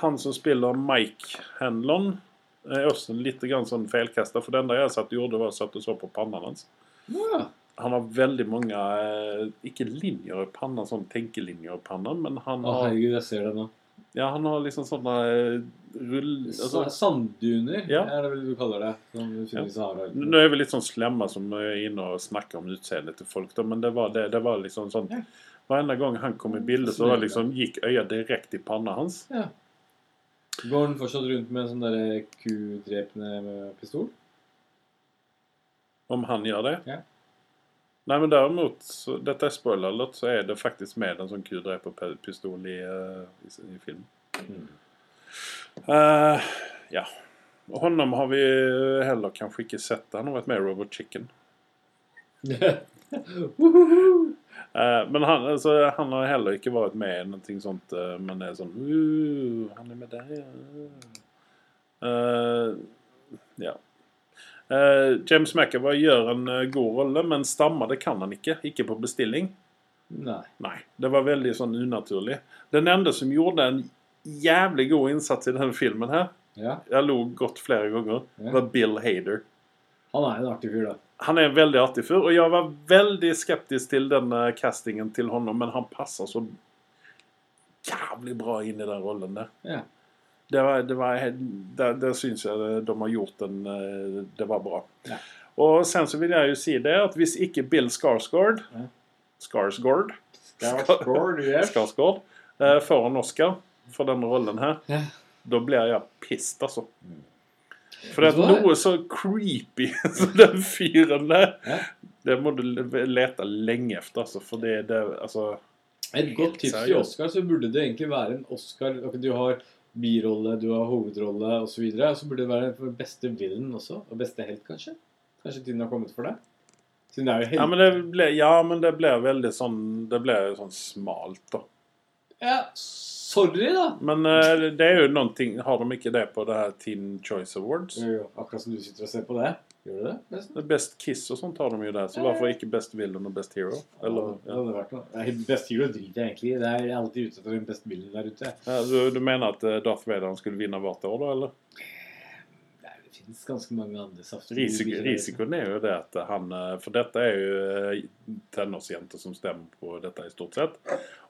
han som spiller Mike Hanlon, er også litt sånn feilkasta. For det enda jeg satt gjorde, var satt og så på panna hans. ja. Han har veldig mange eh, Ikke linjer i panna, sånn tenkelinjer i panna, men han Å, har, herregud, jeg ser det nå. ja, han har liksom sånne eh, rull... Altså, Sandduner Ja. er det vel du kaller det. Som du finner. Nå er vi litt sånn slemme som er inne og snakker om utseendet til folk, da, men det var, det, det var liksom sånn Ja. Hver eneste gang han kom i bildet, så var liksom, gikk øya direkte i panna hans. Ja. Går han fortsatt rundt med en sånn derre kudrepende med pistol? Om han gjør det. Ja. Nei, men derimot, dette er spoiler alert, så er det faktisk med en sånn kudreperpistol i, uh, i, i filmen. Mm. Uh, ja. Honom har vi heller kanskje ikke sett. Han har vært med i Robot Chicken. Eh, men han, altså, han har heller ikke vært med i noe sånt, eh, men det er sånn uh, Han er med der, ja. Eh, ja. James McAvoy gjør en god rolle, men stammer det kan han ikke. Ikke på bestilling. Nei. Nei. Det var veldig sånn unaturlig. Den ene som gjorde en jævlig god innsats i denne filmen her, Ja. jeg lo godt flere ganger, Ja. var Bill Hader. Han er en artig fyr, da. Han er en veldig artig fyr, og jeg var veldig skeptisk til denne castingen til honom, men han passer så jævlig bra inn i den rollen der. Ja. Det, var, det, var, det, det syns jeg de har gjort en eh, Det var bra. Ja. Og sen så vil jeg jo si det at hvis ikke Bill Skarsgård Ja. Skarsgård Skarsgård, yes. Skarsgård eh, får en Oscar for denne rollen her, Ja. da blir jeg pissed, altså. Mm. For det er noe så creepy som den fyren der. Ja. Det må du lete lenge etter, altså. For det, det altså Et godt tips til Oscar, så burde det egentlig være en Oscar okay, Du har birolle, du har hovedrolle osv. Så videre, så burde det være for beste villain også. Og beste helt, kanskje. Kanskje tiden har kommet for det? Siden det er jo helt Ja, men det ble, ja, men det ble veldig sånn Det ble sånn smalt, da. Ja, sorry, da. Men uh, det er jo noen ting Har de ikke det på det her Teen Choice Awards? Jo, jo, akkurat som du sitter og ser på det. Gjør du det? nesten? Best Kiss og sånt har de jo der, så hvorfor ikke Best Villain og Best Hero? Eller, ja. det vært noe. Best hero driter jeg egentlig i. Det er alltid ute etter en best villain der ute. Ja, du, du mener at eh, Darth Vader skulle vinne hvert år, da? eller? Det finnes ganske mange andre saftige Risiko, risikoen er jo det at han eh, For dette er jo tenårsjenter som stemmer på dette i stort sett.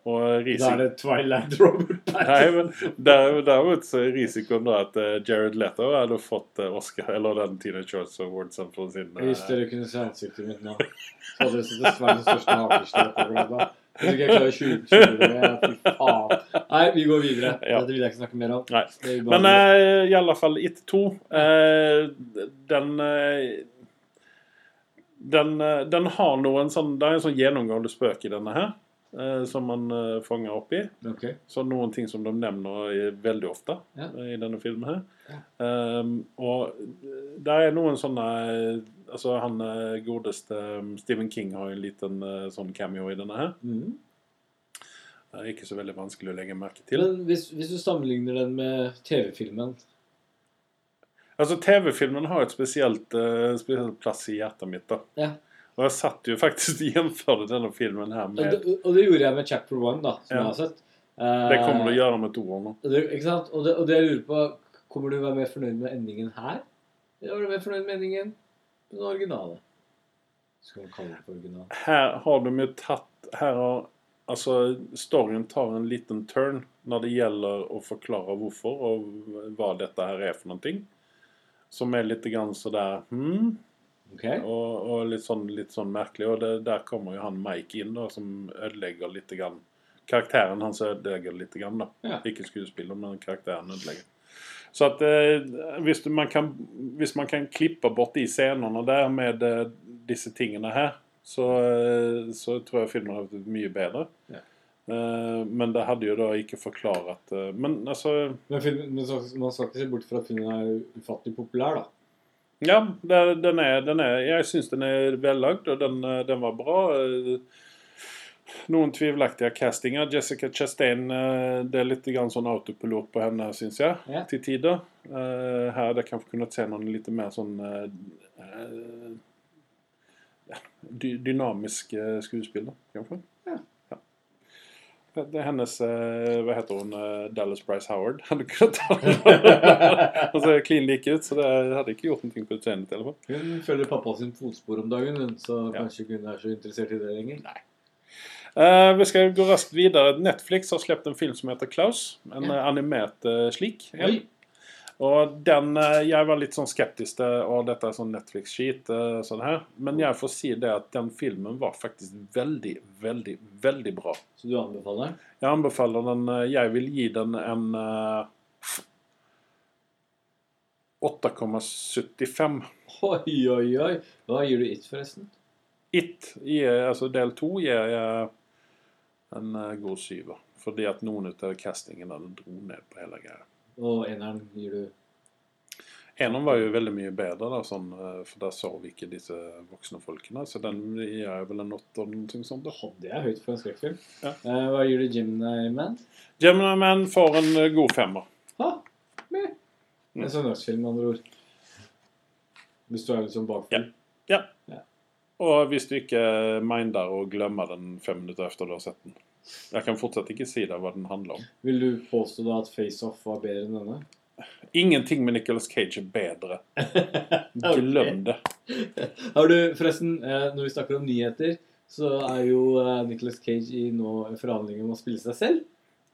Og Da er det Twilight Robert Nei, men der- derimot så er risikoen da at eh, Jared Leto hadde fått eh, Oscar, eller den Tina Choice Awardsen for sin eh, Hvis dere kunne se ansiktet mitt nå, så hadde dere sett det verdens største ikke jeg klarer det. Fy faen. Nei, vi går videre. Ja. Dette vil jeg ikke snakke mer om. Nei. Det Men uh, i alle fall It 2 uh, Den uh, den, eh, den har noen sånn Det er en sånn gjennomgående spøk i denne her. Eh, som man uh, fanger opp i. Okay. Så noen ting som de nevner veldig ofte Ja. eh, i denne filmen her. Ja. Um, og der er noen sånne eh, Altså han eh, godeste um, Stephen King har en liten eh, sånn cameo i denne her. Mm. Det er ikke så veldig vanskelig å legge merke til. Men hvis, hvis du sammenligner den med TV-filmen Altså, TV-filmen har et spesielt, eh, spesielt plass i hjertet mitt. da. Ja. Og jeg satt jo faktisk og jämförde denne filmen her Og med det, og det gjorde jeg med Chapter One, da, som Ja. jeg har sett. Eh, Det kommer du å gjøre med to år nå. Det, ikke sant? Og det, og det jeg lurer på Kommer du å være mer fornøyd med endingen her? Eller var du mer fornøyd med endingen den originale? Skal man kalle det for original? Her har de jo tatt Her har Altså, storyen tar en liten turn når det gjelder å forklare hvorfor og hva dette her er for noe. Som er litt grann sådär hmm, Ok? og, og litt, sånn, litt sånn merkelig. Og det, der kommer jo han Mike inn, da, som ødelegger litt grann. Karakteren hans ødelegger litt grann, da. Ja. Ikke skuespiller, men karakteren ødelegger. Så at eh, hvis, man kan, hvis man kan klippe bort de scenene der med eh, disse tingene her, så, eh, så tror jeg filmen hadde blitt mye bedre. Ja. Eh, men det hadde jo da ikke forklaret eh, Men altså Men, film, man skal ikke se bort fra at filmen er ufattelig populær, da. Ja, den er, den er, jeg syns den er vellagd, og den, eh, den var bra. Eh, Noen tvilaktige castinger. Jessica Chastain eh, Det er litt grann sånn autopilot på henne, syns jeg, Ja. til tider. Her hadde jeg kanskje kunnet se noen litt mer sånn ja, dy dynamisk eh, kanskje. Det er hennes eh, Hva heter hun? eh, Dallas Bryce Howard. Hadde kunnet ta Og så klin lik ut, så det hadde ikke gjort noe på utseendet. Hun følger pappa sin fotspor om dagen, hun, så Ja. kanskje ikke hun er så interessert i det lenger. Nei. Uh, vi skal gå raskt videre. Netflix har sluppet en film som heter Klaus. En Ja. animert uh, slik. en. Og den eh, Jeg var litt sånn skeptisk til og dette er sånn Netflix-skit. eh, sånn her. Men jeg får si det at den filmen var faktisk veldig, veldig, veldig bra. Så du anbefaler? Jeg anbefaler den eh, Jeg vil gi den en eh, 8,75. Oi, oi, oi. Hva gir du It, forresten? It, gir- altså del to, gir jeg en god syver. Fordi at noen av castingene dro ned på hele greia. Og eneren gir du Eneren var jo veldig mye bedre, da, sånn, eh, for der så vi ikke disse voksne folkene. Så den gir jeg vel en åtte eller noe sånt. da. hadde Det er høyt for en skrekkfilm. Ja. Eh, hva gir du Gemini Man? Gemini Man får en eh, god femmer. Ha, med. En søndagsfilm, med andre ord. Hvis du er litt sånn bakfull. Ja. Ja. Og hvis du ikke minder å glemme den fem minutter etter du har sett den. Jeg kan fortsatt ikke si deg hva den handler om. Vil du påstå da at Face Off var bedre enn denne? Ingenting med Nicolas Cage er bedre. Glem det. Har du forresten, eh, når vi snakker om nyheter, så er jo Nicholas Nicolas Cage i nå forhandlinger om å spille seg selv.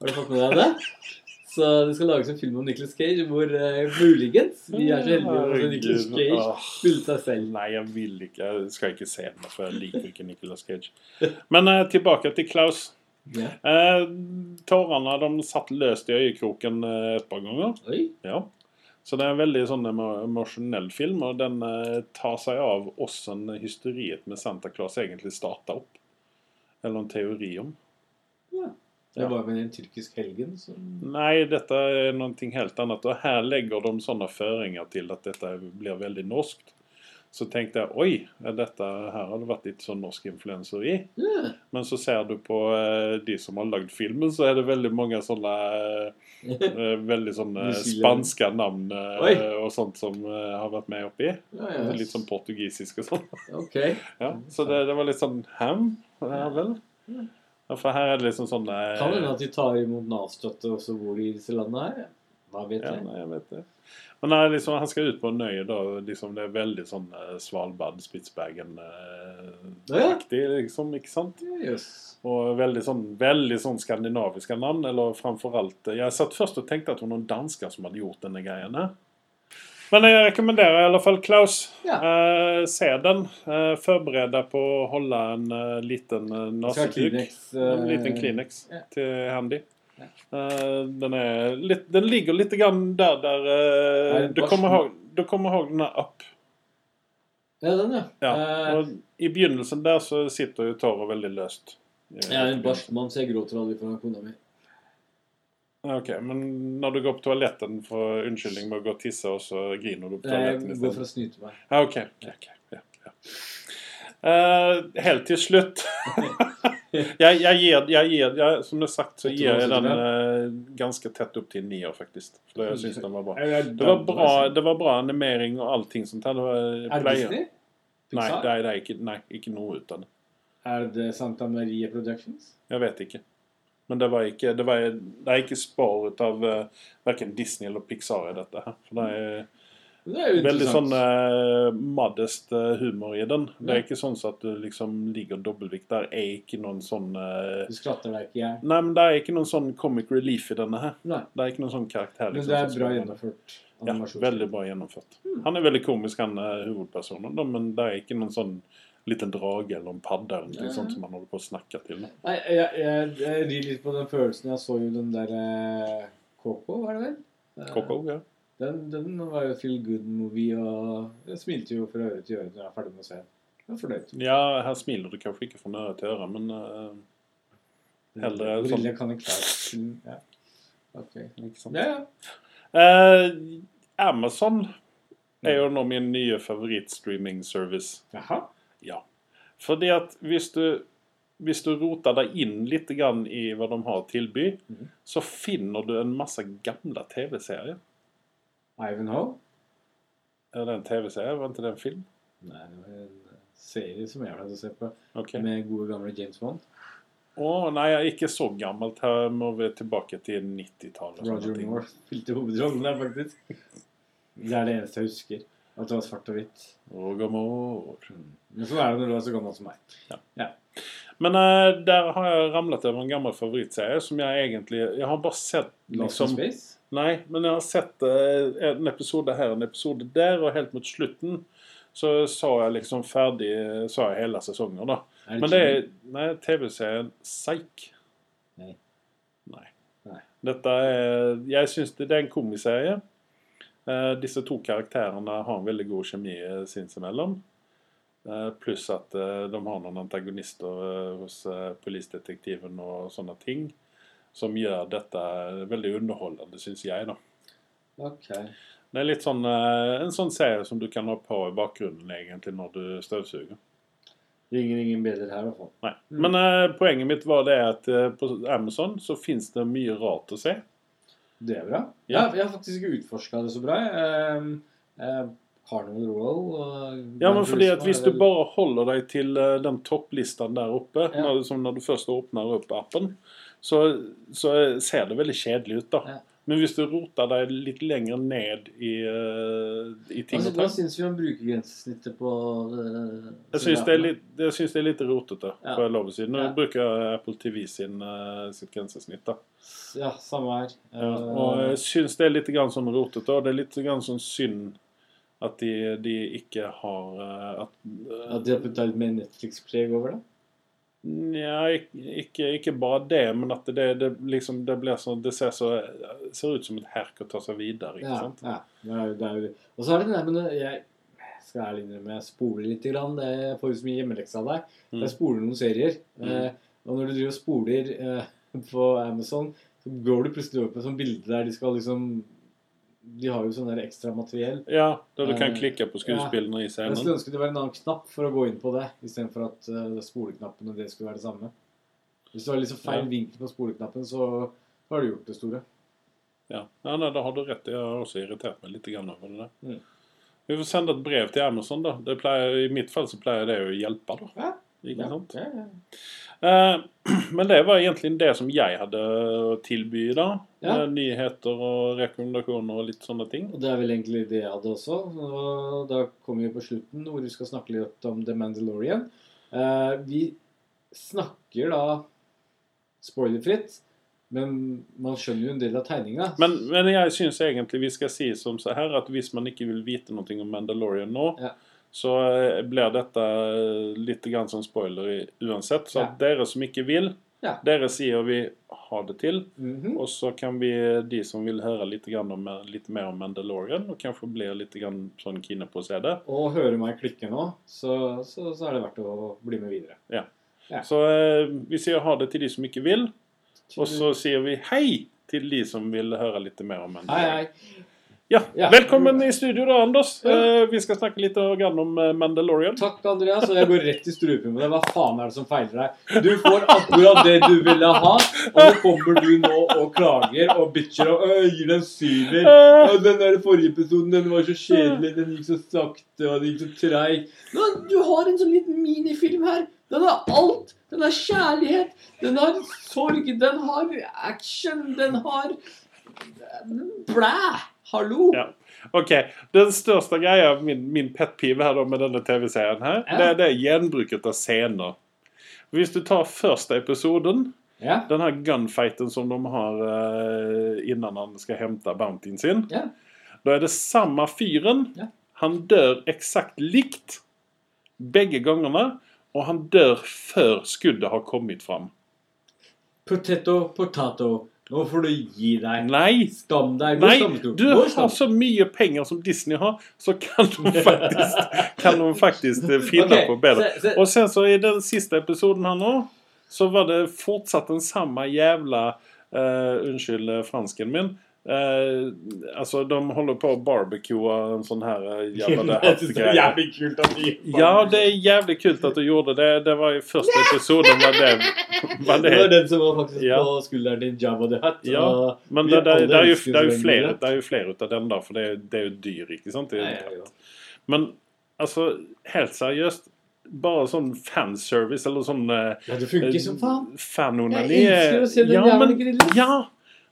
Har du fått med deg det? Så det skal lages en film om Nicolas Cage hvor uh, muligens vi er så heldige å se Nicolas Cage spille seg selv. Nei, jeg vil ikke. Jeg skal ikke se den, for jeg liker ikke Nicolas Cage. Men uh, tilbake til Klaus. Ja. Eh, Tårene de satt løst i øyekroken eh, et par ganger. Ja. Så det er en veldig sånn emosjonell film, og den eh, tar seg av hvordan hysteriet med Santa Claus egentlig starta opp. Eller en teori om. Det var vel en tyrkisk helgen som Nei, dette er noe helt annet. Og her legger de sånne føringer til at dette blir veldig norskt. Så tenkte jeg oi, dette her har det vært litt sånn norsk influenser i. ja. Men så ser du på eh, de som har lagd filmen, så er det veldig mange sånne eh, eh, Veldig sånne spanske navn Oi. og sånt som har vært med oppi. Ja, yes. Litt sånn portugisisk og sånn. Ok. Ja, så det, det var litt sånn Ham? Ja vel? Ja, for her er det liksom sånn Kan hende at de tar imot Nav-støtte også hvor de i disse landene her. Hva vet Ja, nei, jeg vet det. Men nei, liksom, han skal ut på en øy, da. Liksom, det er veldig sånn eh, Svalbard, Spitsbergen-aktig, liksom. Ikke sant? Yes. Og veldig sånn, veldig sånn skandinaviske navn. Eller framfor alt eh, Jeg satt først og tenkte at det var noen dansker som hadde gjort denne greien. Men jeg rekommenderer i alle fall Klaus. Ja. Eh, se den. Eh, Forbered deg på å holde en uh, liten uh, eh, En liten Kleenex ja. til handy. Eh, den, er litt, den ligger litt grann der der uh, Nei, du, kommer ihåg, du kommer ihåg den er. Ja, den, ja. Ja. Eh, Og I begynnelsen der så sitter jo tåra veldig løst. jeg er en barsk mann, så jeg gråter aldri for kona mi. Ok, Men når du går på toaletten for unnskyldning med å gå og tisse, og så griner du på toaletten? Nei, Jeg går for å snyte meg. Ah, ok. okay, okay. ja, ja. Eh, helt til slutt Jag, jeg, ger, jeg, ger jeg, som du sagt så gir jeg den eh, ganske tett opp til en nier faktisk. For jeg syns den var bra. Det var bra, det var bra animering og allting sånt Her. Det var Er det. Disney? Nei, det er, det er ikke, nei, ikke noe ut av det. Er det Santa Maria Productions? Jeg vet ikke. Men det var ikke, det var, det er ikke spor av uh, verken Disney eller Pixar i dette her. For det er Det veldig sånn uh, modest eh, humor i den. Det Ja. er ikke sånn at du liksom ligger dobbeltvikt. Der er ikke noen sånn eh, Du skratter deg ikke i hjel. Nei, men det er ikke noen sånn comic relief i denne her. Nei. Det er ikke noen sånn karakter. Men liksom, det er bra gjennomført. Ja, veldig bra gjennomført. Han er veldig komisk, han uh, hovedpersonen, da, men det er ikke noen sånn liten drage eller en padde eller noe Ja. sånt som han holder på å snakke til. Da. Nei, jeg, jeg, jeg rir litt på den følelsen. Jeg så jo den der eh, Coco, var det vel? Koko, Coco, ja. Den, den var jo feel good-movie, og jeg smilte jo fra øre til øre når jeg er ferdig med å se den. Fornøyd. ja, her smiler du kanskje ikke fra øre til øre, men uh, Heller sånn- Briller kan jeg klare. Ja. Ok. ikke sant. Ja, ja. Uh, Amazon er jo nå min nye favorittstreaming-service. Jaha. Ja. Fordi at hvis du, hvis du roter deg inn litt grann i hva de har å tilby, Mhm. så finner du en masse gamle TV-serier. Ivanhoe? Er det en TV-serie? Var ikke det en film? Nei, det var en serie som jeg pleide å se på, okay. med gode gamle James Bond. Å, nei, jeg er ikke så gammelt. Her må vi tilbake til 90-tallet. Roger. Moore spilte hovedrollen der, faktisk. Det er det eneste jeg husker. At det var svart og hvitt. Roger Moore. Men sånn er det når du er så gammel som meg. Men uh, der har jeg ramlet over en gammel favorittserie som jeg egentlig Jeg har bare sett Lost in liksom Space? Nei, men jeg har sett eh, en episode her, en episode der, og helt mot slutten så så jeg liksom ferdig Så jeg hele sesongen, da. Det Men det er Nei, TV-serien Seik. Nei. Nei. Nei. Dette er Jeg syns det, det er en komiserie. Eh, disse to karakterene har en veldig god kjemi eh, sinsemellan. Eh, pluss at eh, de har noen antagonister eh, hos eh, Polisdetektiven og sånne ting. Som gjør dette veldig underholdende, syns jeg, da. Okay. Det er litt sånn, eh, en sånn serie som du kan ha på i bakgrunnen egentlig når du støvsuger. Ringer ingen bedre her, i hvert fall. Nei. Men uh, poenget mitt var det at uh, på Amazon så fins det mye rart å se. Det er bra. Ja. Ja. Jeg har faktisk ikke utforska det så bra. jeg. Um, eh, Carnival Row og Ja, men fordi at Hvis du bare holder deg til uh, den topplisten der oppe, Ja. når, som når du først åpner opp appen, så, så ser det veldig kjedelig ut. da. Ja. Men hvis du roter deg litt lenger ned i, uh, i ting altså, Hva syns vi om brukergrensesnittet på uh, Jeg syns det, det er litt rotete, Ja. får jeg lov å si. Nå Ja. bruker jeg Apple TV sin, uh, sitt grensesnitt. da. Ja, samme her. Ja, og jeg syns det er litt grann sånn rotete, og det er litt grann sånn synd at de, de ikke har at, At de har putta litt mer Netflix-preg over det? Nja, ikke, ikke, bare det, men at det, det, liksom, det blir sånn Det ser, så, ser ut som et herk å ta seg videre. ikke Ja. sant? ja det det. Og så er det der men jeg skal ærlig innrømme jeg spoler litt. Grann. Det jeg får jo så mye hjemmelekse av deg. Mm. Jeg spoler noen serier. Mm. Eh, og når du driver og spoler eh, på Amazon, så går du plutselig over på et sånt bilde der de skal liksom De har jo sånn ekstra materiell. Ja, der du kan Eh, klikke på skuespillerne i Jeg skulle ønske det var en annen knapp for å gå inn på det, istedenfor at uh, spoleknappen og det skulle være det samme. Hvis du har liksom feil Ja. vinkel på spoleknappen, så har du gjort det store. Ja, ja nei, da har du rett. Jeg har også irritert meg litt over det. Mm. Vi får sende et brev til Amazon, da. Det pleier, I mitt fall så pleier det å hjelpe, da. Ja. Ikke sant? Ja, ja. Eh, men det var egentlig det som jeg hadde å tilby da. Ja. Nyheter og rekommendasjoner og litt sånne ting. Og det er vel egentlig det jeg hadde også. Og da kommer vi på slutten, hvor vi skal snakke litt om The Mandalorian. Eh, vi snakker da spoilerfritt, men man skjønner jo en del av tegninga. Men, men jeg syns egentlig vi skal si som så her at hvis man ikke vil vite noe om Mandalorian nå, Ja. Så eh, blir dette eh, litt grann som spoiler i- uansett. Så Ja. dere som ikke vil, Ja. dere sier vi har det til. Mhm. Og så kan vi, de som vil høre litt, grann om, litt mer om Mandalorian, og kanskje blir litt grann sånn kine på å se det. Og hører meg klikke nå, så, så, så er det verdt å bli med videre. Ja. Så eh, vi sier ha det til de som ikke vil, og så sier vi hei til de som vil høre litt mer om Hei, Mandalorian. hei. Ja, Ja. Velkommen i studio, da, Anders. Ja. Eh, vi skal snakke litt om eh, Mandalorian. Takk, Andreas. Og jeg går rett i strupen på deg. Hva faen er det som feiler deg? Du får akkurat det du ville ha, og så kommer du nå og klager og bitcher og gir deg syver. Og den der forrige episoden den var så kjedelig, den gikk så sakte, og den gikk så treig. Du har en sånn liten minifilm her. Den har alt. Den har kjærlighet. Den har sorg. Den har action. Den har Blæ! Hallo! Ja. Ok, Den største greia, min, min pet pive her da med denne TV-serien, her, Ja. det, det er gjenbruket av scener. Hvis du tar første episoden, Ja. den her gunfighten som de har eh, innan han skal hente bountyen sin, Ja. da er det samme fyren. Ja. Han dør eksakt likt begge gangene, og han dør før skuddet har kommet fram. Potato, potato. Nå får du gi deg. Nei! Skam deg. Nei, du har så mye penger som Disney har, så kan de faktisk, kan de faktisk eh, finne okay, på bedre. se- se- Og sen så i den siste episoden her nå, så var det fortsatt den samme jævla uh, Unnskyld eh, fransken min. Eh, altså, de holder på å barbecue en sånn her jävla jævla det Jeg synes det er hatt-greie. jævlig kult Ja, det er jævlig kult at du gjorde det. Det var i første episoden Var det, var Det var den som var faktisk Ja. på skulderen din, Jabba the Hutt. Ja, Men det, det, det, er jo, det, är ju fler, det er jo flere ut av den, da, for det, det är jo dyr, ikke sant? Det er Ja. Men altså, helt seriøst Bare sånn fanservice eller sånn eh, ja, det funker som faen. fanonani Jeg elsker å se den ja, jævla grillen. ja,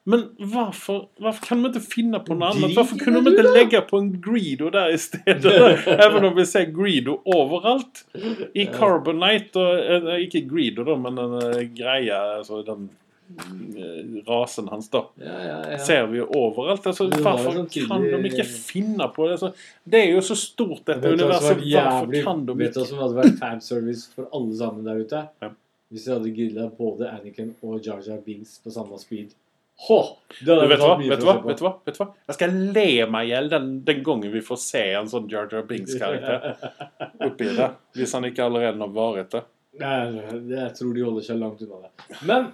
men hvorfor, hvorfor, kan vi ikke finne på noe annet? Hvorfor kunne vi ikke lägga på en Greedo der i stedet? Even om vi ser Greedo overalt. I Carbonite og Ikke Greedo da, men en greia altså den rasen hans da. Ja, ja, ja. Ser vi jo overalt. Altså, Du har varför en sån kan de ikke finne på det? Alltså, det er jo så stort dette universet. jævlig- kan de ikke Vet du hva som hadde vært fanservice for alle sammen der ute? Ja. Hvis de hadde grilla både Anakin og Jar Jar Binks på samme speed. Hå! Du vet hva? Vet du hva? Vet du hva? Vet du hva? Jeg skal le meg i hjel den, den gangen vi får se en sånn Jar Jar Binks-karakter oppi det. Hvis han ikke allerede har vært det. Jeg tror de holder seg langt unna det. Men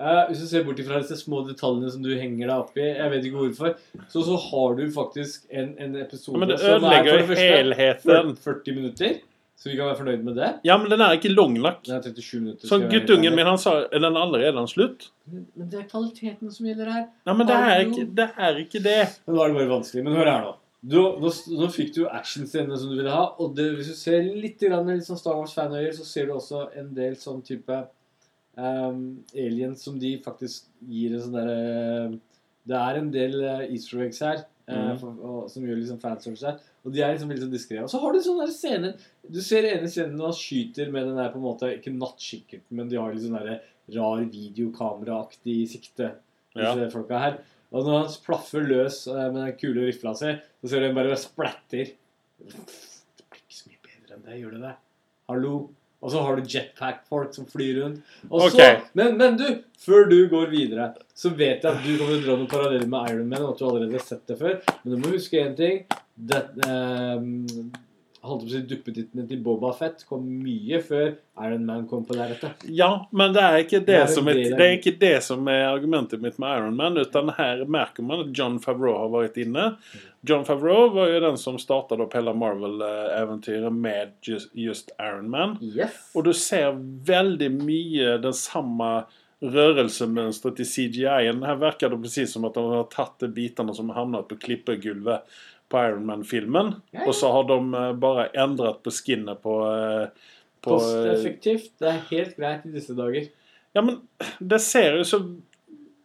eh, hvis du ser bort ifra disse små detaljene som du henger deg opp i, jeg vet ikke hvorfor, så, så har du faktisk en, en episode det som er for det første helheten. 40 minutter, så vi kan være fornøyd med det. Ja, men den er ikke lang nok. Det er 37 minutter. Så guttungen min han sa er den allerede slutt? Men men det er kvaliteten som gjelder her. Nei, men det er ikke det. Er ikke det. Men nå er det bare vanskelig. Men hør her nå. Du, nå, nå fikk du actionscenene som du ville ha. Og det, hvis du ser litt, grann, litt sånn Star Wars-fanøyer, så ser du også en del sånn type um, aliens som de faktisk gir en sånn derre Det er en del uh, easter eggs her eh, for, og, som gjør liksom fanservice her. Og de er liksom veldig sånn diskré. Og så har du sånne der scener Du ser ene scenen når han skyter med den der på en måte Ikke nattkikkerten, men de har litt sånn der rar videokameraaktig sikte, Ja. folka her. Og når han plaffer løs eh, med den kule rifla si, så ser du den bare splatter. Det blir ikke så mye bedre enn det, gjør det det? Hallo? Og så har du jetpack-folk som flyr rundt. Og så, Ok. men, men du, før du går videre, så vet jeg at du kommer til å dra noen paralleller med Iron Man, og at du allerede har sett det før. Men du må huske én ting. Det, ehm, holdt på å si duppetittene til Boba Fett kom mye før Iron Man kom på lerretet. Ja, men det er ikke det, Det er som er, det er ikke det som er argumentet mitt med Iron Man, utan her merker man at John Favreau har vært inne. John Favreau var jo den som startet opp hele Marvel-eventyret med just, just Iron Man. Yes. Og du ser veldig mye den samme rørelsemønstret i CGI-en. Her virker det precis som at de har tatt de bitene som har havnet på klippegulvet på Iron Man-filmen, Ja, ja. og så har de eh, bare endret på skinnet på, eh, på Kosteffektivt. Det er helt greit i disse dager. Ja, men det ser jo så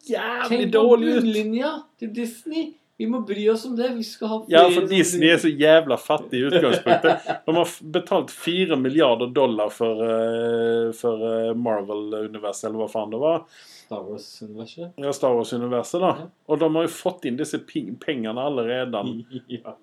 jævlig dårlig ut. Tenk på bunnlinja til Disney. Vi må bry oss om det. Vi skal ha Ja, flere for sånne Disney er så jævla fattig i utgangspunktet. De har betalt 4 milliarder dollar for, eh, for eh, Marvel-universet, eller hva faen det var. Star Wars-universet. Ja, Star Wars-universet, da. Ja. Og de har jo fått inn disse pengene allerede. ja.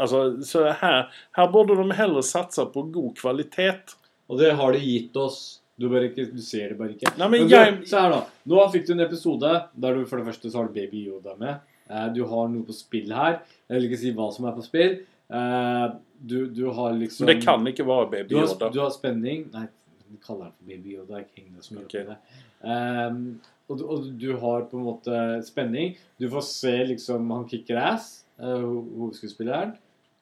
Altså, så her, her burde de heller satse på god kvalitet. Og det har de gitt oss. Du, ikke, du ser det bare ikke. Nei, men du, jeg- se her da. Nå fikk du en episode der du for det første så har du Baby Yoda med. Eh, Du har noe på spill her. Jeg vil ikke si hva som er på spill. Eh, Du, du har liksom Men det kan ikke være Baby du har, du har spenning Nei, vi kaller den for Baby Yoda. Ikke henger så mye i det. Um, og, du- og du har på en måte spenning. Du får se liksom han kicker ass, eh, ho- hovedskuespilleren.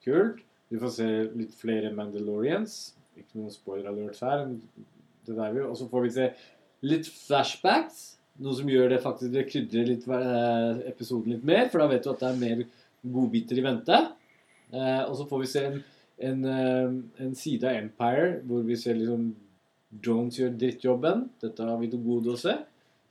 Kult. Du får se litt flere Mandalorians. Ikke noen spoiler alert her. Det der vi, og så får vi se litt flashbacks. Noe som gjør det faktisk det krydrer litt eh, episoden litt mer, for da vet du at det er mer godbiter i vente. Eh, og så får vi se en, en, eh, en side av Empire hvor vi ser liksom Jones gjør drittjobben. Dette har vi til gode å se.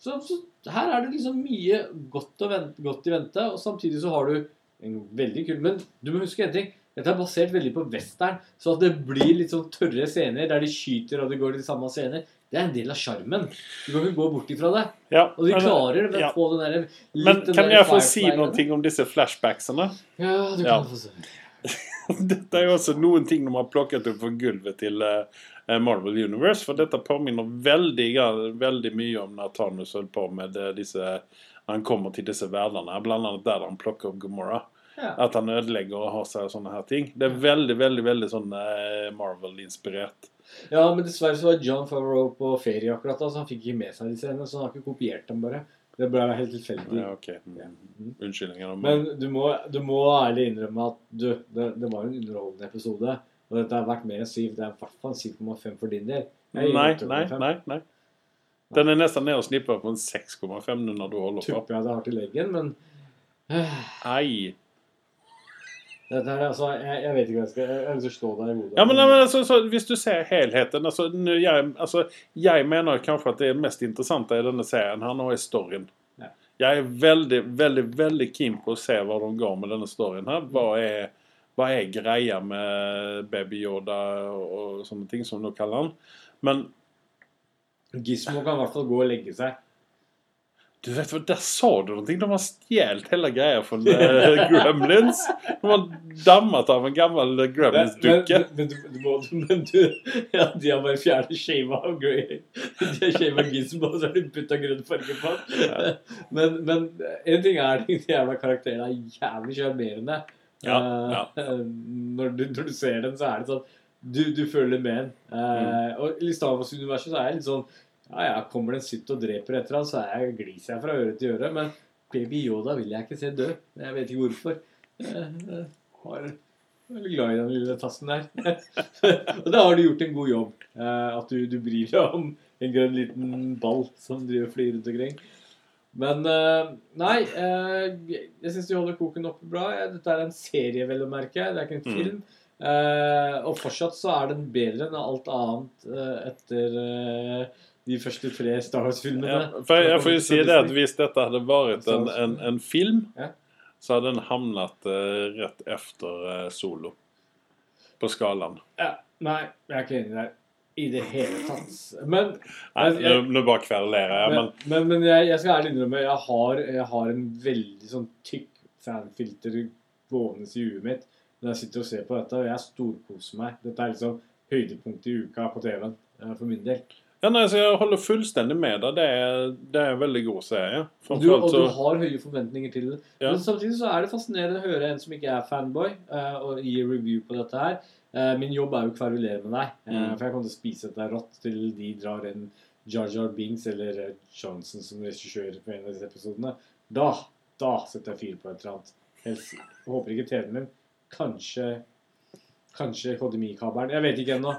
Så, så her er det liksom mye godt, vente, godt i vente, og samtidig så har du en veldig kul Men du må huske en ting. Dette er basert veldig på western, så at det blir litt sånn tørre scener der de skyter og det går i de samme scener, det er en del av sjarmen. Du kan ikke gå bort ifra det. Ja, Og de klarer det ja. På den der litt Men den kan der jeg få si noe om disse flashbacksene? Ja, du Ja. kan få se. Dette er jo også noen ting de har plukket opp fra gulvet til eh, Marvel Universe. For dette påminner veldig, veldig mye om når Thanos holdt på med eh, disse Han kommer til disse verdenene, bl.a. der han plukker opp Gomorra. Ja. At han ødelegger og har seg sånne her ting. Det er veldig, veldig veldig sånn eh, Marvel-inspirert. Ja, men dessverre så var John Favreau på ferie akkurat da, så han fikk ikke med seg de scenene. Så han har ikke kopiert dem, bare. Det ble helt tilfeldig. Ja, ok. Mm. Unnskyldninger. Men du må, du må ærlig innrømme at du, det, det var en underholdende episode. Og dette har vært mer enn 7. Det er i hvert fall en 7,5 for din del. Nei, nei, nei. nei. Den er nesten ned og snipper på en 6,5 nå når du holder på. Tipper jeg det har til leggen, men Ei. Dette her, altså jeg, jeg vet ikke hva jeg skal Jeg ønsker å slå deg i hodet. Ja, men, men altså, så, Hvis du ser helheten altså, nu, jeg, altså, jeg mener kanskje at det mest interessante i denne serien her nå er storyen. Ja. Jeg er veldig, veldig veldig keen på å se hva de går med denne storyen her. Hva er, hva er greia med Baby Yoda og, og sånne ting, som du kaller han. Men Gizmo kan i hvert fall gå og legge seg. Du vet hva, der sa du noe. De har stjålet hele greia fra eh, Gremlins. De har dammet av en gammel Men, Gremlins-dukke. men, må Men du Ja, de har bare fjernet shava av Grey. De har shava Gizmo, og så har de putta grønn farge på den. Men, men en ting er de jævla karakterene er jævlig sjarmerende. Ja, ja. Eh, Når, du, når du ser den, så er det sånn Du, du føler med den. Mm. Eh, Og i Star Wars-universet så er det litt sånn Ja, ja, kommer det en sitt og dreper etter ham, så er jeg, gliser jeg fra øre til øre. Men Baby Yoda vil jeg ikke se dø. Jeg vet ikke hvorfor. Jeg, har er veldig glad i den lille tassen der. og da har du gjort en god jobb. Eh, at du, du bryr deg om en grønn liten ball som driver flyr rundt omkring. Men eh, nei, eh, jeg syns de holder koken oppe bra. Dette er en serie, vel å merke. Det er ikke en Mm. film. Mm. og fortsatt så er den bedre enn alt annet etter de første tre Star Wars-filmene. Ja, for jeg får jo si det at hvis dette hadde vært en, en, en film, Ja. så hadde den hamnet uh, rett efter uh, Solo. På skalaen. Ja, nei, jeg er ikke enig der i det hele tatt. Men Nå bare kverulerer jeg, Men, men men, men jeg, jeg skal ærlig innrømme jeg har, jeg har en veldig sånn tykk fanfilter gående i huet mitt når jeg sitter og ser på dette, og jeg storkoser meg. Dette er liksom høydepunktet i uka på TV-en eh, for min del. Ja, nei, så Jeg holder fullstendig med deg. Det er, det er en veldig god serie. Du, og så... du har høye forventninger til det. Ja. Men samtidig så er det fascinerende å høre en som ikke er fanboy, uh, og gi review på dette her. Uh, min jobb er jo å kverulere med deg, uh, Mm. for jeg kommer til å spise dette rått til de drar en Jar Jar Binks eller Johnson som regissør på en av disse episodene. Da, da setter jeg fyr på et eller annet. Jeg håper ikke TV-en min. Kanskje Kanskje HDMI-kabelen. Jeg vet ikke ennå.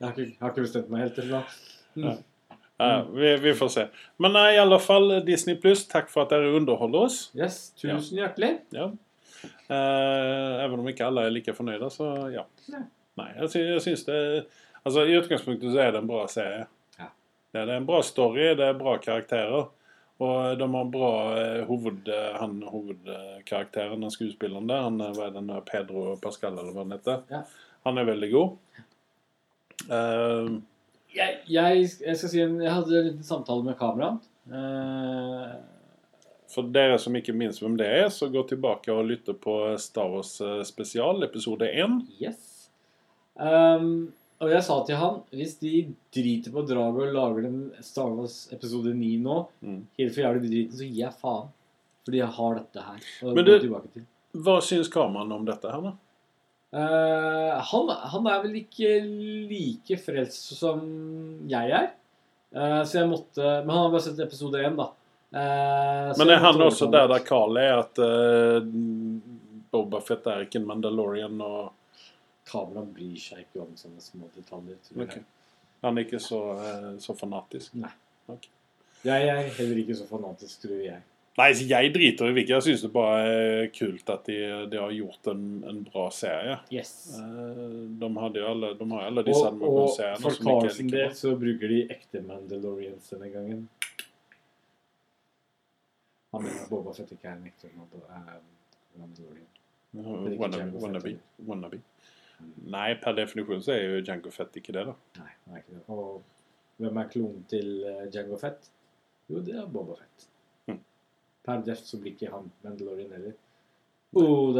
Jeg har ikke, jeg har ikke bestemt meg helt. Eller noe. Ja, vi, vi får se. Men uh, i alle fall Disney Pluss, takk for at dere underholder oss. Yes, tusen hjertelig. Ja. Eh, even om ikke alle er like fornøyde, så ja. Nei. Nei, jeg, sy jeg syns det Altså, I utgangspunktet så er det en bra serie. Ja. Det er en bra story, det er bra karakterer. Og de har bra eh, hoved, eh, han hovedkarakteren, den skuespilleren der, han, eh, hva er den, Pedro Pascal, eller hva han heter. Ja. Han er veldig god. Eh, Jeg, jeg, jeg skal si en, jeg hadde en liten samtale med kameraet. Eh, for dere som ikke minst hvem det er, så gå tilbake og lytte på Star Wars eh, spesial, episode 1. yes. Um, og jeg sa til han hvis de driter på draget og lager den Star Wars episode 9 nå, Mm. helt for jævlig driten, så gir jeg faen. Fordi jeg har dette her. Men du-. Hva syns kameraene om dette her, da? Eh, han, han er vel ikke like frelst som jeg er. Uh, så jeg måtte Men han har bare sett episode 1, da. Uh, Men er han også der der Carl er, at uh, Boba Fett er ikke en Mandalorian og Kameraet bryr seg ikke om sånne små detaljer. tror jeg. Ok. Han er ikke så, så fanatisk? Nei. Okay. Jeg er heller ikke så fanatisk, tror jeg. Nei, så jeg driter i hvilket. Jeg syns det bare er kult at de, de har gjort en, en bra serie. Yes. Eh, De, hadde jo alle, de har alle disse Og, og for er Carlsen del så bruker de ekte Mandalorians denne gangen. Han mener Boba Fett ikke er en ekte Mandal- Mandalorian. Wannabe. Wannabe. heller. Nei, per definisjon så er jo Jango Fett ikke det, da. Nei, han er ikke det. Og hvem er klonen til eh, Jango Fett? Jo, det er Boba Fett. Per deft så blir ikke han Mandalorian heller. Oh,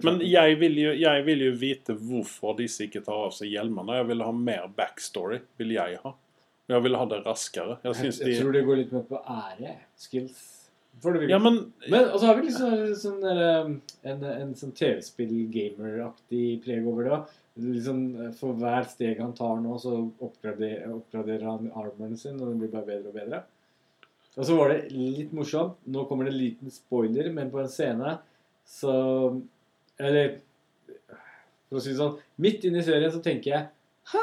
Men jeg vil, jo, jeg vil jo vite hvorfor disse ikke tar av seg hjelmene. Jeg vil ha mer backstory. vil jeg ha. Jeg vil ha det raskere. Jeg jeg, jeg de... tror det går litt mer på ære. Skills. Ja, men Men og så har vi liksom sånn der, um, en, en sånn TV-spill-gamer-aktig preg over det. Liksom, for hver steg han tar nå, så oppgraderer, oppgraderer han armoren sin, og den blir bare bedre og bedre. Og så var det litt morsomt. Nå kommer det en liten spoiler, men på en scene så Eller for å si det sånn Midt inne i serien så tenker jeg Hæ?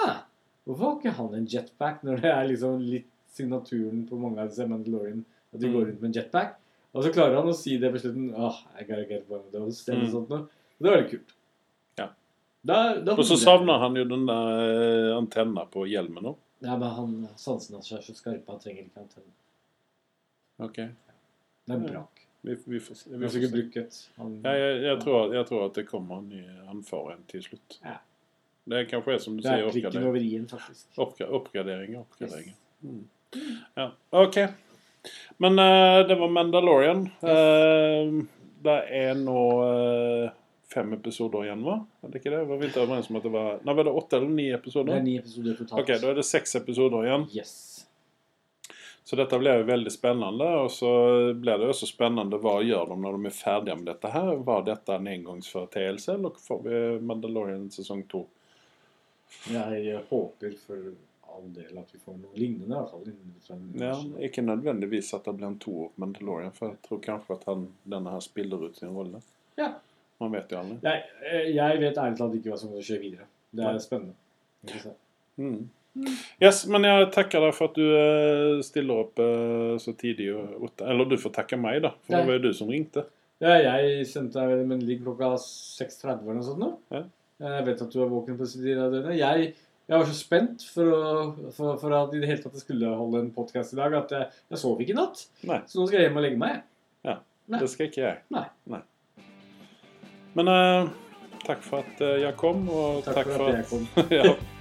Hvorfor har ikke han en jetpack når det er liksom litt signaturen på mange av disse Mandalorian at de Mm. går rundt med en jetpack? Og så klarer han å si det på slutten. Åh, I gotta get one of those. Eller Mm. sånt noe. Og det var litt kult. Ja. Da, da Og så savner han jo den der eh, antenna på hjelmen òg. Ja, men han, Sansene hans er så skarpe, han trenger ikke antenne. Ok. Det er bra. Vi, vi får se. Vi får sikkert se. Han, Ja, jeg, jeg, tror, jeg tror at det kommer en ny en til slutt. Ja. Det er kanskje er som du det er sier, prikken oppgradering. over i-en, faktisk. Oppgra oppgraderinger. Yes. Mm. Ja, OK. Men uh, det var Mandalorian. Eh, det er nå uh, fem episoder igjen, hva? Er det ikke det? Var vi ikke overens om at det var Nei, var det åtte eller ni Det er ni episoder totalt. Ok, da er det seks episoder igjen. Yes. Så dette blir jo veldig spennende. Og så blir det også spennende hva gjør de når de er ferdige med dette her. Var dette en engangsforeteelse, eller får vi Mandalorian sesong to? Jeg håper for all del at vi får noe lignende. lignende Ja, ikke nødvendigvis at det blir en toer på Mandalorian, for jeg tror kanskje at han, denne her spiller ut sin rolle. Ja. Man vet jo aldri. Jeg, eh, jeg vet ærlig talt ikke hva som kommer til å skje videre. Det er spennende. Mm. Yes, men jeg takker deg for at du eh, stiller opp eh, så tidlig. Eller du får takke meg, da, for Nei. det var jo du som ringte. Ja, jeg sendte deg en ligg klokka 6.30 eller noe sånt. nå. Ja. Jeg vet at du er våken på sin av døgnet. Jeg, jeg var så spent for, å, for, for at i det hele tatt jeg skulle holde en podkast i dag, at jeg, jeg sov ikke i natt. Nei, Så nå skal jeg hjem og legge meg. Nei. det skal ikke jeg. Nei. Men uh, takk for at jeg kom, og Takk, takk, for at jeg kom. ja.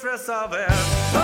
stress of.